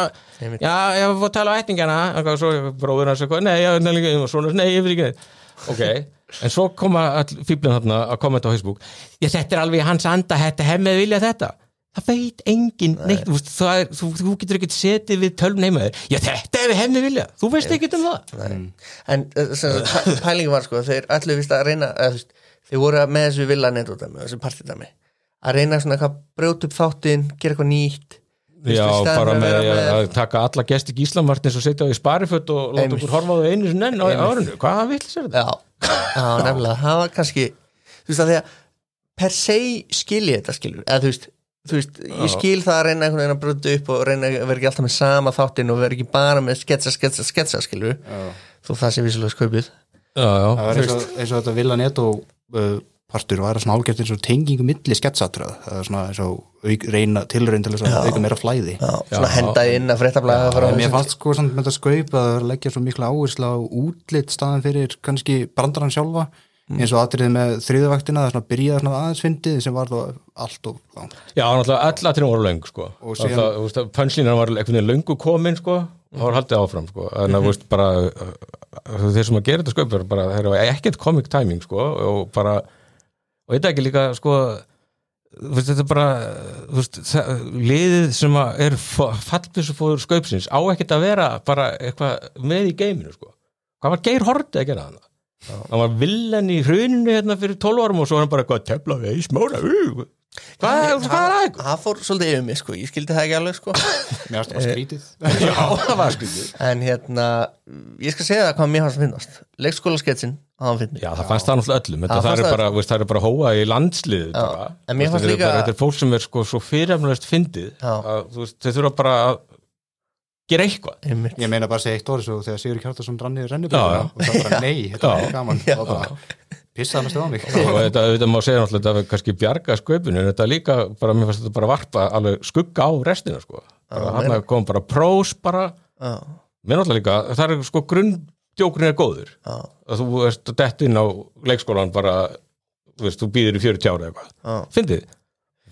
já, ég var að tala á ættingana og svo bróður hans eitthvað, nei, ég veit líka og svona, nei, ég veit ekki ok, en svo koma all fíblin þarna að kommenta á Facebook. Já, þetta er alveg hans anda, þetta hefmið vilja þetta. Það veit enginn neitt, það er, þú, þú getur ekkert setið við tölv neymaður, já, þetta hefur hefmið vilja. Þú veist ekkert um það. Nei. en eh, sem sagt, pæ- pælingin var sko þeir allir vist að reyna veist, þeir voru með þessu villa netútami þessu partidami að reyna svona eitthvað brjóta upp þáttinn, gera eitthvað nýtt. Já, bara með, að vera að taka alla gesti gíslamartins og setja á í spariföt og láta okkur horfa á þau einu sem enn á árinu. Hvaða vill sér þetta? Já, já nefnilega, það var kannski þú veist að því að per se skilji þetta skilur, eða þú veist þú veist, ég Já. skil það að reyna einhvern veginn að brjóta upp og reyna að vera ekki alltaf með sama þáttinn og vera ekki bara með sketsa, sketsa, sketsa skilur, þó það sé vissulega skaupið Já, já, það var eins og, eins og þetta Villa Netto uh, partur var svona álgert eins og tengingu milli sketsatröð það er svona eins og auk, reyna, tilraun til þess að auka meira flæði. Já, svona henda inn að fréttablaða mér fannst sko samt með þetta skaup að það leggja svo mikla áherslu á útlit staðan fyrir kannski brandarann sjálfa eins og atriðið með þriðavaktina það er svona byrjaði svona aðeins fyndið sem var þó allt og langt já, náttúrulega öll aðtrinn voru löng, sko. Það, pönslínan var einhvern veginn löngu komin, sko, og það var haldið áfram, sko. En það, þú veist, bara, þeir sem að gera þetta bara, þeir eru ekkert comic timing, sko, og bara, og þetta ekki líka, sko, veist, þetta er bara, veist, það, liðið sem að er fallbissu fóður sköpsins á ekkert að vera bara eitthvað með í geiminu, sko. Hvað var Geir Hortið að gera þannig? Hann var villan í hruninu hérna fyrir 12 árum og svo var hann bara eitthvað tefla við í smóra uh. hvað, er það? það fór svolítið yfir mig sko, ég skildi það ekki alveg sko. Mér fannst það bara skrítið. Já, það var skrítið. En hérna, ég skal segja það hvað mér fannst að finnast leikskóla sketsin, hann finnst já, það fannst það náttúrulega öllum. Þetta, Það það, er það bara, veist, það er bara hóa í landslið en mér fannst þetta er líka- þetta er fólk sem er sko svo fyrirhafnulegt fyndið Já. að, þú veist, þeir þurfa bara að gera eitthvað. Einmitt. Ég meina bara að segja eitt orð svo þegar Sigur Kjartarsson rann niður Já, rennibjörna já. og það bara nei, þetta Já. er gaman. Já. og bara pissaði hann að stöða mig. Og þetta, þetta má segja náttúrulega þetta hafi kannski bjarga sköpunu en þetta líka, bara, mér fannst þetta bara varpa alveg skugga á restina sko. hann kom bara prós bara. Já, mér náttúrulega líka, það er sko grunndjókurinn er góður. Já, að þú veist dett inn á leikskólan bara, þú veist, þú býðir í 40 ára eitthvað, já. fyndið.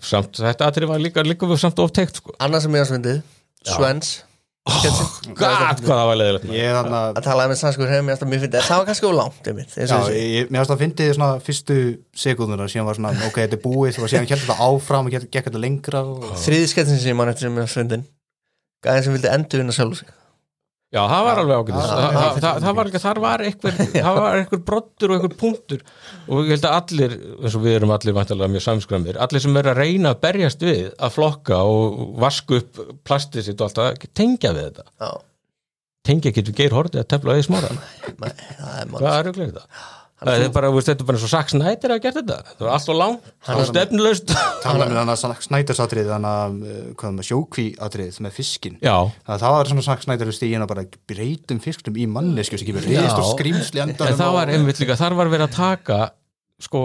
Samt, þetta atrið var líka, líka við samt ofteikt sko, annað sem ég fannst fyndið, Svens sketsin gæt hvað það var leðilegt ég er að tala með sannskur hefur mér alltaf mjög fyndið það var kannski of langt einmitt, eins og þessi. ég, mér finnst það fyndið svona fyrstu sekunduna síðan var svona, ok, þetta er búið og síðan kjældi þetta áfram og gekk þetta lengra og... þriði sketsin sem ég man eftir sem ég fannst fyndin gæðin sem vildi endur vinna sjálf sig Já, það var alveg ágætis. Já, það, var ekki, þar var einhver það var einhver brottur og einhver punktur. Og ég held að allir, eins og við erum allir vantilega mjög samskramir, allir sem er að reyna að berjast við að flokka og vasku upp plastið sitt og allt það, tengja við þetta. Tengja getur geir hortið að tefla eða smára. Það er auðvitað þetta? Það er bara, þú veist, þetta er bara eins og Sax Snyder að gert þetta. Það var allt og langt, og stefnulaust. Tala með þannig að snætarsatrið þannig að, hvað með sjókvíatrið með fiskin Já, það var svona sagt snætar stíðin að bara breytum fiskum í mannesku sem kemur reyðist og skrýmsli endanum en það var einmitt líka, þar var verið að taka sko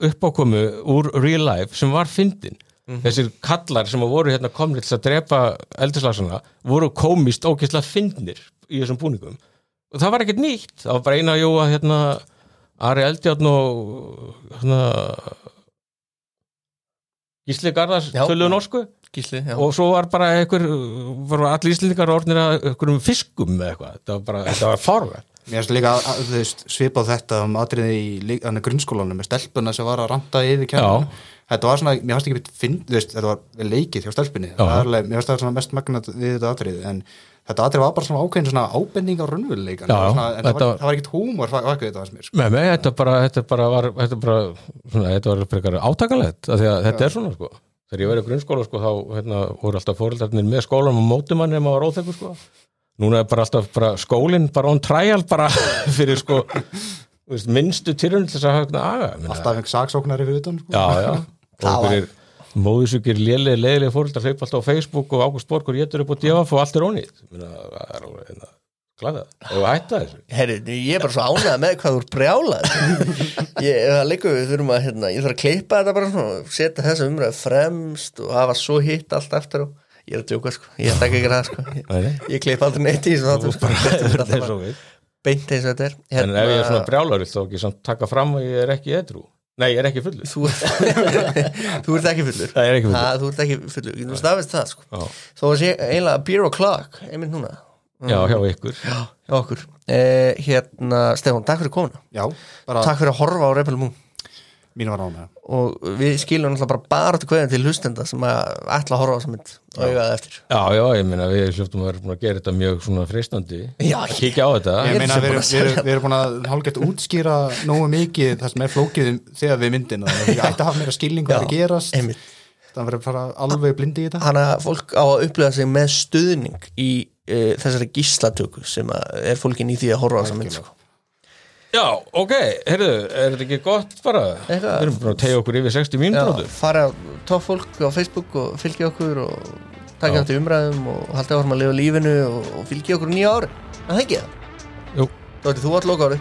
uppákomu úr real life sem var fyndin. Þessir kallar sem voru hérna komnir til að drepa eldislagsana voru komist ógeðslega fyndnir í þessum búningum. Og það var ekkert nýtt, það var bara eina jú að hérna Ari Eldjárn og hérna Gísli Garðars töluðu norsku. Gísli, og svo var bara einhver allir íslendingar orðnir að einhverjum fiskum með eitthvað, þetta var bara, þetta var fárvægt Mér finnst líka að, að, veist, svipað þetta um atriði í grunnskólanum með stelpuna sem var að ranta yfir kjærnum þetta var svona, mér fannst ekki finn, veist, þetta var leikið hjá stelpunni. Mér fannst það svona mest magnat við þetta atrið en þetta atrið var bara svona ákveðin svona ábending á svona, en það var, var- ekkit húmor vakið þetta var sem mér sko. Með mig, þetta bara, þetta bara var þetta bara, svona, þetta var frekar átakalegt af því að þetta er svona, sko. Þegar ég verið í grunnskóla, sko, þá hérna, voru alltaf fóreldarnir með skólanum og mótumann ef maður var óþekkur, sko núna er bara alltaf bara skólinn bara on trial bara fyrir, sko þú veist, minnstu tyrun til þess að aga minna, alltaf einhver saksóknari fyrir utan sko. Já, já, og fyrir móðusugir lélega, leiðilega fóröldar hlaupa alltaf á Facebook og Ágúst Borgur getur upp og djöfaf og allt er ónýtt. Það er alveg hérna, glæða, og hætta þessu? Herri, ég er bara svo ánægð með hvað þú ert brjálað ég, það leikur við þurfum að hérna, ég þarf að klippa þetta bara svona, setja þessa umræðu fremst og hafa svo hitt allt eftir og ég er að djóka sko, ég ætla ekki það sko. Ég, ég klippa aldrei neitt í þessu sko. Beint eins og þetta er. En ef ég er svona brjálar þá ekki samt taka fram að ég er ekki edru Nei, ég er ekki fullur. Þú ert, þú ert ekki fullur. Það er ekki fullur. Ha, þú ert ekki fullur, þú staðist það sko. Já, þó að sé eiginlega beer o'clock einmitt núna. Já hjá ykkur. Já, hjá okkur. Eh, hérna, Stefán, takk fyrir komuna. Já, bara takk fyrir að horfa á Rebel Moon mínu var ánægða og við skilum náttúrulega bara bara til kveðin til hlustenda sem að ætla að horfa á þessa mynd og það eftir. Já, já, ég meina við hljóftum að vera búin að gera þetta mjög svona freistandi. Já, að kíkja á þetta. Ég meina við búin erum, að við, erum, við erum búin að hálfgett útskýra nógu mikið það sem er flókið um- þegar við myndin og við ætti að hafa meira skilning hvað er að gerast. einmitt. Það verður bara alveg blindi í þetta. Hanna fólk á að upplifa sig með stuðning í uh, þessari gíslatöku sem að er fólkin í því að horfa á þessa mynd sko. Já, ok, heyrðu, er þetta ekki gott bara? Við erum búin að tegja okkur yfir 60 Já, mínútur fara á topp fólk á Facebook og fylgja okkur og taka Já. þetta umræðum og halda áfram að lifa lífinu og, og fylgja okkur nýja ári Það ekki það? Jú. Dóttir, þú átt loka ári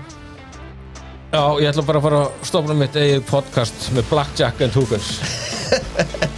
Já, ég ætla bara að fara að stopna mitt eigið podcast með Blackjack and Hookers